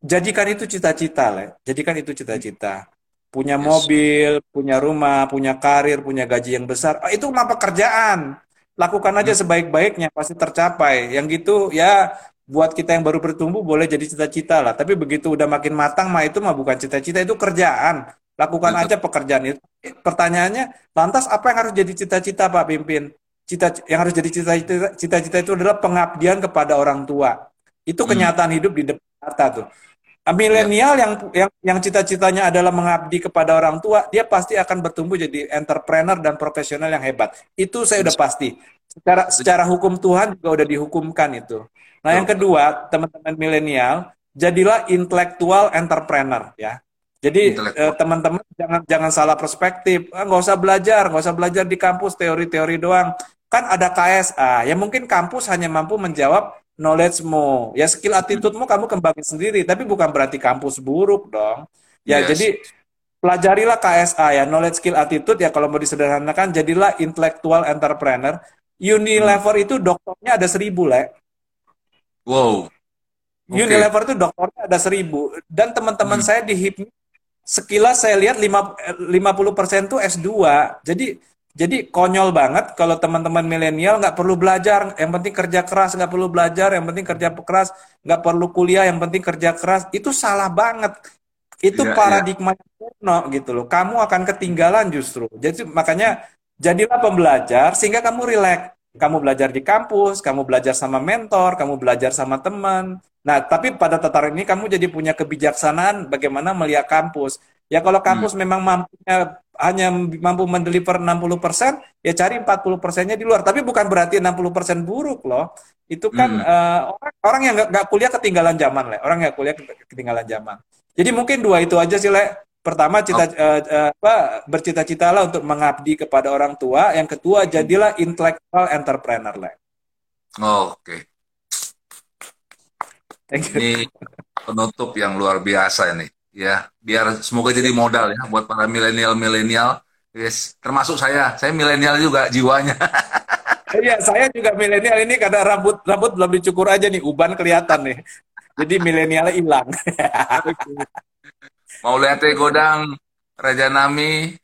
jadikan itu cita-cita, Le. Jadikan itu cita-cita punya yes. mobil, punya rumah, punya karir, punya gaji yang besar, oh, itu mah pekerjaan. Lakukan aja hmm. sebaik-baiknya pasti tercapai. Yang gitu ya buat kita yang baru bertumbuh boleh jadi cita-cita lah. Tapi begitu udah makin matang mah itu mah bukan cita-cita, itu kerjaan. Lakukan Betul. aja pekerjaan itu. Pertanyaannya, lantas apa yang harus jadi cita-cita Pak Pimpin? Cita yang harus jadi cita-cita cita-cita itu adalah pengabdian kepada orang tua. Itu hmm. kenyataan hmm. hidup di depan mata tuh milenial yang yang yang cita-citanya adalah mengabdi kepada orang tua, dia pasti akan bertumbuh jadi entrepreneur dan profesional yang hebat. Itu saya udah pasti. Secara secara hukum Tuhan juga udah dihukumkan itu. Nah, yang kedua, teman-teman milenial, jadilah intelektual entrepreneur ya. Jadi eh, teman-teman jangan jangan salah perspektif. Ah, nggak usah belajar, nggak usah belajar di kampus teori-teori doang. Kan ada KSA. Ya mungkin kampus hanya mampu menjawab knowledge-mu. Ya skill attitude-mu kamu kembangin sendiri, tapi bukan berarti kampus buruk dong. Ya yes. jadi pelajarilah KSA ya, knowledge skill attitude ya kalau mau disederhanakan jadilah intellectual entrepreneur. Unilever hmm. itu dokternya ada seribu, Le. Wow. Okay. Unilever itu dokternya ada seribu. Dan teman-teman hmm. saya di HIPMI, sekilas saya lihat 50% tuh S2. Jadi jadi konyol banget kalau teman-teman milenial nggak perlu belajar, yang penting kerja keras, nggak perlu belajar, yang penting kerja keras, nggak perlu kuliah, yang penting kerja keras. Itu salah banget. Itu yeah, paradigma yeah. kuno gitu loh. Kamu akan ketinggalan justru. Jadi makanya jadilah pembelajar sehingga kamu rileks. Kamu belajar di kampus, kamu belajar sama mentor, kamu belajar sama teman. Nah, tapi pada tataran ini kamu jadi punya kebijaksanaan bagaimana melihat kampus. Ya kalau kampus hmm. memang mampunya hanya mampu mendeliver 60%, ya cari 40 persennya di luar. Tapi bukan berarti 60 persen buruk loh. Itu kan hmm. uh, orang, orang yang nggak kuliah ketinggalan zaman, le. Orang yang kuliah ketinggalan zaman. Jadi mungkin dua itu aja sih, le. Pertama, cita, oh. uh, uh, apa, bercita-citalah untuk mengabdi kepada orang tua. Yang kedua, jadilah intellectual entrepreneur, le. Oh, Oke. Okay. Ini penutup yang luar biasa ini ya biar semoga jadi modal ya buat para milenial milenial yes termasuk saya saya milenial juga jiwanya iya saya juga milenial ini karena rambut rambut belum dicukur aja nih uban kelihatan nih jadi milenialnya hilang mau lihat godang Raja Nami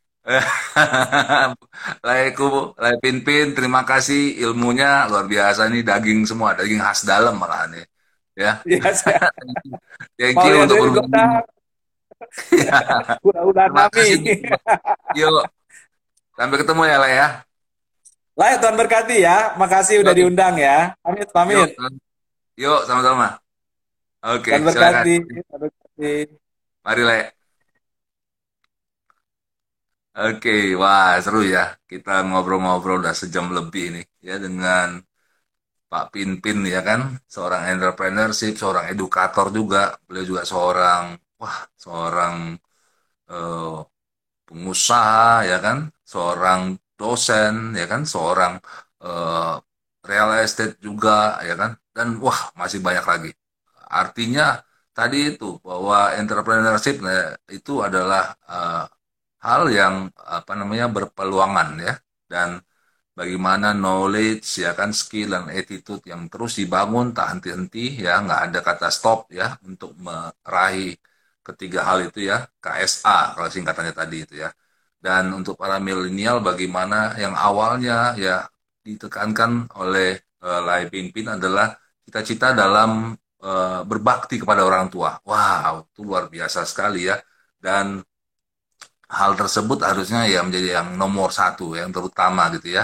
Laiku, Lai Pinpin, terima kasih ilmunya luar biasa nih daging semua, daging khas dalam malah nih. Ya. Yes, ya. Thank you untuk berbagi. Udah-udah kami. Yuk. Sampai ketemu ya, lah ya. Lah, ya, Tuhan berkati ya. Makasih udah diundang ya. Pamit, pamit. Yuk, sama-sama. Oke, Tuhan berkati. Tuhan berkati. Mari, Le. Oke, wah seru ya. Kita ngobrol-ngobrol udah sejam lebih nih ya dengan Pak Pinpin ya kan, seorang entrepreneurship, seorang edukator juga, beliau juga seorang wah seorang uh, pengusaha ya kan, seorang dosen ya kan, seorang uh, real estate juga ya kan, dan wah masih banyak lagi. Artinya tadi itu bahwa entrepreneurship nah, itu adalah uh, hal yang apa namanya berpeluangan ya. Dan bagaimana knowledge ya kan? Skill dan attitude yang terus dibangun tak henti-henti ya. Nggak ada kata stop ya untuk meraih ketiga hal itu ya KSA kalau singkatannya tadi itu ya. Dan untuk para milenial bagaimana yang awalnya ya ditekankan oleh uh, Lai adalah cita-cita dalam uh, berbakti kepada orang tua. Wow itu luar biasa sekali ya. Dan hal tersebut harusnya ya menjadi yang nomor satu yang terutama gitu ya.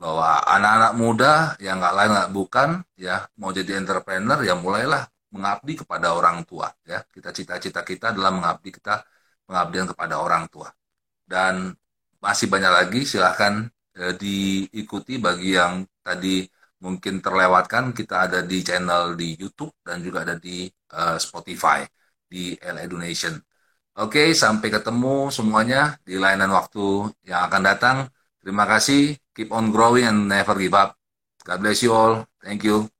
Bahwa anak-anak muda yang nggak lain nggak bukan ya mau jadi entrepreneur ya mulailah mengabdi kepada orang tua ya kita cita-cita kita adalah mengabdi kita pengabdian kepada orang tua dan masih banyak lagi silahkan eh, diikuti bagi yang tadi mungkin terlewatkan kita ada di channel di YouTube dan juga ada di uh, Spotify di LA Donation. Oke, sampai ketemu semuanya di layanan waktu yang akan datang. Terima kasih. Keep on growing and never give up. God bless you all. Thank you.